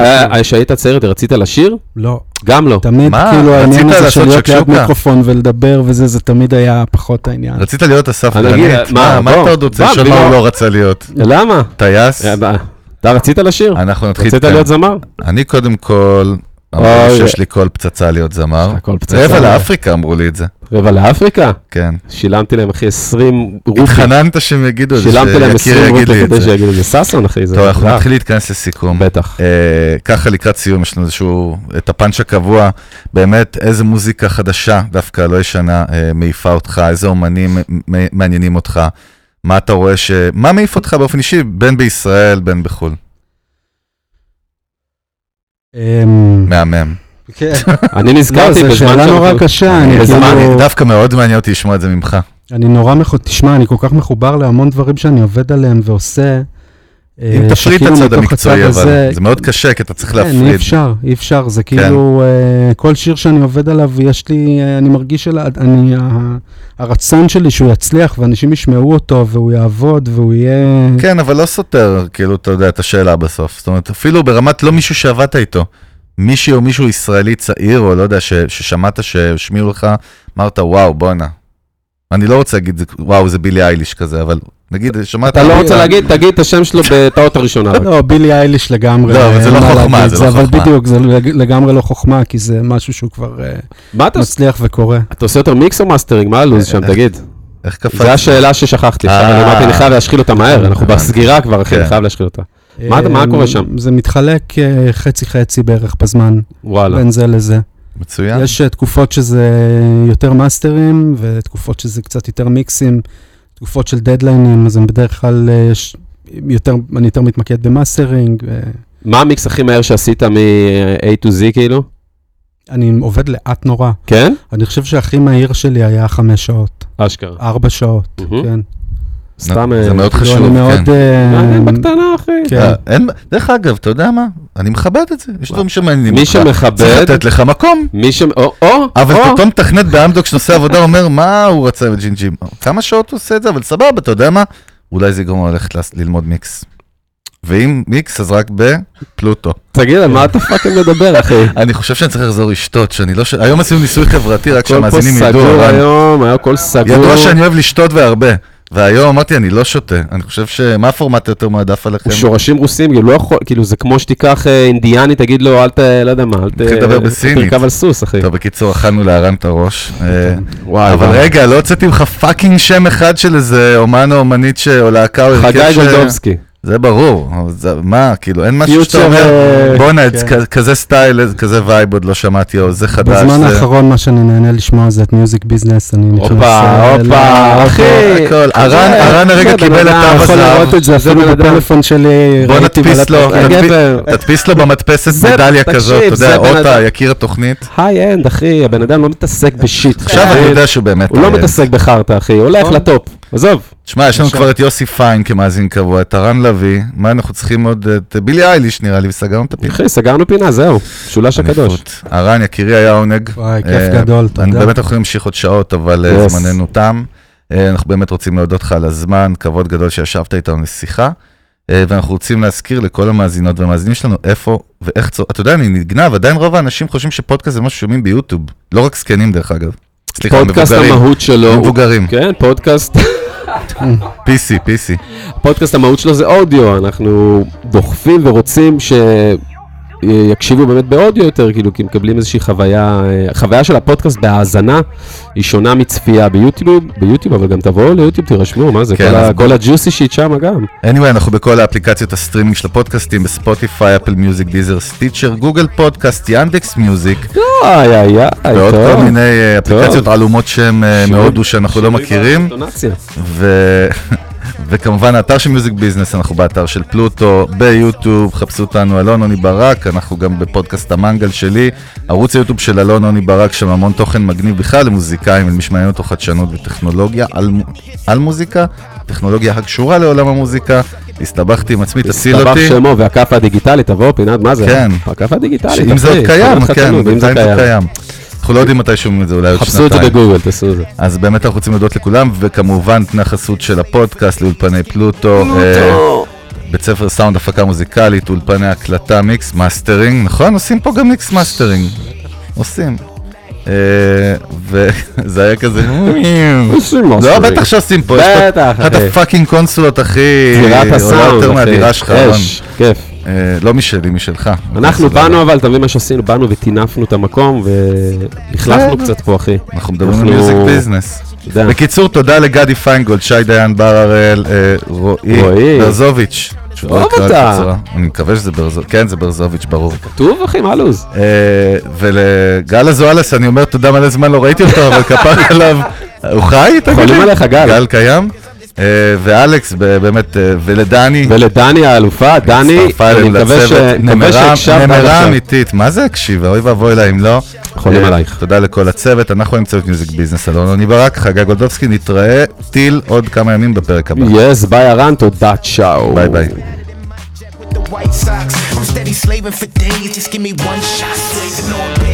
כשהיית צעיר, אתה רצית לשיר? לא, גם לא. תמיד? כאילו העניין הזה של להיות ליד? מיקרופון ולדבר וזה, זה תמיד היה פחות העניין. רצית להיות אסף גרנית? מה, אתה עוד רוצה שמה. הוא לא רצה להיות? למה? טייס? אה, אתה רצית לשיר? אנחנו נתחיל... רצית. להיות זמר? אני קודם כל, אמרו שיש לי קול פצצה להיות זמר. הכל פצצה. רבע לאפריקה אמרו לי את זה, רבע לאפריקה? כן. שילמתי להם, אחי, 20 רופי. התחננת שהם יגידו את זה, שילמתי להם שיקיר 20 יגיד לי רופי את כדי זה. שיגידו, זה ששון, אחי, זה... טוב, אנחנו נתחיל להתכנס לסיכום. בטח. אה, ככה לקראת סיום יש לנו איזשהו, את הפאנץ' הקבוע, באמת איזה מוזיקה חדשה, דווקא לא ישנה, אה, מעיפה אותך, איזה אומנים מעניינים אותך, מה אתה רואה ש... מה מעיף אותך באופן אישי, בין בישראל, בין בחו"ל? אמ, מהמם. כן. אני לא, נזכרתי זו בזמן שאלה נורא שאנחנו- קשה, אני כאילו... דווקא מאוד מעניין אותי לשמוע את זה ממך. אני נורא מחו... תשמע, אני כל כך מחובר להמון דברים שאני עובד עליהם ועושה. אה, אם תפריד את הצד המקצועי, אבל הזה- זה מאוד קשה, כי אתה צריך כן, אי להפריד. כן. אפשר, אי אפשר, זה כאילו, אה, כל שיר שאני עובד עליו, יש לי, אה, אני מרגיש של, אני, הרצון שלי שהוא יצליח ואנשים ישמעו אותו והוא יעבוד והוא יהיה... כן, אבל לא סותר, כאילו, אתה יודע, את השאלה בסוף. זאת אומרת, אפילו ברמת לא מישהו שעבדת איתו. מישהי או מישהו ישראלי צעיר, או לא יודע, ש, ששמעת שהשמיעו לך, אמרת, וואו, בואנה. אני לא רוצה להגיד, וואו, זה בילי אייליש כזה, אבל נגיד, שמעת... אתה לא רוצה להגיד, תגיד את השם שלו בטעות הראשונה. רק. לא, בילי אייליש לגמרי. לא, אבל זה לא מה חוכמה, זה לא אבל חוכמה. בדיוק, זה לג- לגמרי לא חוכמה, כי זה משהו שהוא כבר אה? מצליח וקורה. אתה עושה יותר מיקס או מאסטרינג? מה הלו"ז שם, איך- תגיד? איך קפצת? זו השאלה ששכחתי. אה. אני אמרתי, אני חייב להשחיל אותה מהר, אנחנו. בסגירה כבר, אחי, אני כן. חייב להשחיל אותה. מה אה, קורה שם? זה מתחלק אה, חצי-חצי בערך בזמן, וואלה. בין זה לזה. מצוין. יש אה, תקופות שזה יותר masterים, ותקופות שזה קצת יותר מיקסים, תקופות של deadlineים, אז הם בדרך כלל, אה, יש יותר, אני יותר מתמקד במאסטרינג. אה, מה המיקס הכי מהר שעשית מ-A to Z כאילו? אני עובד לאט נורא. כן? אני חושב שהכי מהיר שלי היה חמש שעות, אשכרה. ארבע שעות, מהמם. כן. סתם... זה אה, מאוד כאילו, חשוב, אני מאוד... כן. אה, מעניין בקטנה, אחי. כן. אה, דרך אגב, אתה יודע מה? אני מכבד את זה, יש דברים שמעניינים מי אותך. שמכבד, צריך לתת לך מקום. מי ש... או, או, אבל או. פתאום מתכנת באמדוק שנושא עבודה אומר, מה הוא רצה בג'ינג'ים? כמה שעות הוא עושה את זה? אבל סבבה, אתה יודע מה? אולי זה יגרום לו ללכת ללמוד מיקס. ואם מיקס, אז רק בפלוטו. תגיד, על מה אתה פאקינג מדבר, אחי? אני חושב שאני צריך לחזור לשתות, שאני לא ש... היום עשינו ניסוי חברתי, רק הכל פה שהמאזינים ידעו. סגור אבל- היום, היה הכל סגור. ידוע שאני אוהב לשתות והרבה. והיום אמרתי, אני לא שותה. אני חושב ש... מה הפורמט היותר מועדף עליכם? שורשים רוסים, כאילו, לא יכול, כאילו, זה כמו שתיקח אה, אינדיאני, תגיד לו, אל ת... לא יודע מה, אל ת... תתחיל לדבר בסינית. תרכב על סוס, אחי. טוב, בקיצור, אכלנו להרן את הראש. אה, וואי, אבל. רגע, לא הוצאתי לך fucking שם אחד של איזה אומן או אומנית ש- או להקה או הרכב חגי ש- גולדובסקי. זה ברור, זה- מה, כאילו, אין משהו שאתה אומר, אה, בואנה, כן. כזה style, כזה vibe עוד לא שמעתי, או זה חדש. בזמן זה- האחרון מה שאני נהנה לשמוע זה את Music Business, אני נכנס... הופה, אה, הופה, לאוטו. אחי. הכל. הרן הרן הרגע קיבל את תו אתה יכול הזהב. לראות את זה זה אפילו. בפלאפון שלי. בוא נדפיס לו. תדפיס- לו במדפסת מדליה כזאת, אתה יודע, אותה. יקיר התוכנית. high end, אחי, הבן אדם לא מתעסק ב shit. עכשיו אני. יודע שהוא באמת... הוא לא אה, מתעסק בחרטא, אחי, הוא הולך נכון. ל top. עזוב. תשמע, יש לנו כבר את יוסי פיין כמאזין קבוע, את הרן לביא, מה אנחנו צריכים עוד? את בילי אייליש נראה לי, וסגרנו את הפינה. אחי, סגרנו פינה, זהו. שולש הקדוש. הרן, יקירי היה עונג. וואי, כיף אה, גדול, תודה. באמת יכולים להמשיך עוד שעות, אבל אה. זמננו תם. אה, אנחנו באמת רוצים להודות לך על הזמן, כבוד גדול שישבת איתנו לשיחה. ואנחנו רוצים להזכיר לכל המאזינות והמאזינים שלנו איפה ואיך צור... אתה יודע, אני נגנב, עדיין רוב האנשים חושבים שפודקאסט זה משהו ששומעים ביוטיוב. לא רק זקנים דרך אגב. סליחה, פודקאסט מבוגרים. המהות שלו. מבוגרים. כן, פודקאסט. PC, PC. פודקאסט המהות שלו זה אודיו, אנחנו דוחפים ורוצים שיקשיבו באמת באודיו יותר, כאילו, כי מקבלים איזושהי חוויה, אה, החוויה של הפודקאסט בהאזנה היא שונה מצפייה ביוטיוב, ביוטיוב, אבל גם תבואו ליוטיוב, תירשמו, מה זה, כן, כל ה- כל ה juicy shit שם גם. anyway, אנחנו בכל האפליקציות הסטרימינג של הפודקאסטים, בספוטיפיי, אפל מיוזיק, דיזר, סטיצ'ר, גוגל פודקאסט, ינדקס מיוזיק, IIII, ועוד. כל מיני אה, אפליקציות. עלומות שם אה, מהודו שאנחנו לא מכירים. וכמובן האתר של מיוזיק ביזנס, אנחנו באתר של פלוטו, ביוטיוב, חפשו אותנו אלון עוני ברק, אנחנו גם בפודקאסט המנגל שלי, ערוץ היוטיוב של אלון עוני ברק, שם המון תוכן מגניב בכלל למוזיקאים, למי שמעניין אותו חדשנות וטכנולוגיה על, על מוזיקה, טכנולוגיה הקשורה לעולם המוזיקה, הסתבכתי עם עצמי, הסתבך אותי. שמו הכאפה הדיגיטלית, תבוא פינת, מה זה? כן. הכאפה הדיגיטלית, אם זה עוד קיים, כן, בינתיים זה קיים. אנחנו לא יודעים מתי שומעים את זה, אולי עוד חפשו את זה שנתיים. בגוגל, תעשו את זה. אז באמת אנחנו רוצים להודות לכולם, וכמובן תנאי חסות של הפודקאסט לאולפני פלוטו. אה, בית ספר סאונד הפקה מוזיקלית, אולפני הקלטה, mix mastering, נכון? עושים פה גם mix mastering. עושים. אה, וזה היה כזה, עושים לא. בטח שעושים פה, יש פה בטח, אחת אחי. ה fucking קונסולות הכי, עולה יותר אחי. מהדירה שלך, כיף. אה, לא משלי, משלך. אנחנו. באנו אבל, אתה מבין מה שעשינו? באנו וטינפנו את המקום ולכלכנו כן. קצת פה, אחי. אנחנו מדברים על מיוזיק ביזנס. אתה. בקיצור, תודה לגדי פיינגולד, שי דיין, בר הראל, אה, רועי. ברזוביץ'. שהוא לא. בצורה- אני מקווה שזה ברזוביץ', כן, זה ברזוביץ', ברור. כתוב, אחי, מה הלו"ז? אה, ולגל הזואלס, אני אומר תודה מלא זמן, לא ראיתי אותו, אבל כפר עליו. הוא חי? תגיד לי? חולים עליך, גל. גל קיים. אה, ואלכס, באמת, אה, ולדני. ולדני האלופה, דני, אני מקווה שהקשבת נמרה. אמיתית, מה זה הקשיבה? אוי ואבוי לה אם לא. חולים אה, עלייך. תודה לכל הצוות, אנחנו עם צוות מיוזיק ביזנס, אלון עוני ברק, חגי גולדובסקי, נתראה till עוד כמה ימים בפרק הבא. yes, ביי ארן, תודה, צ'או. ביי ביי. white socks. I'm steady slaving for days, just give me one shot. Slaving all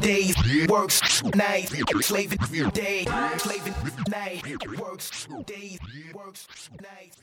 days, works night, slaving day, slaving night, works days, works night.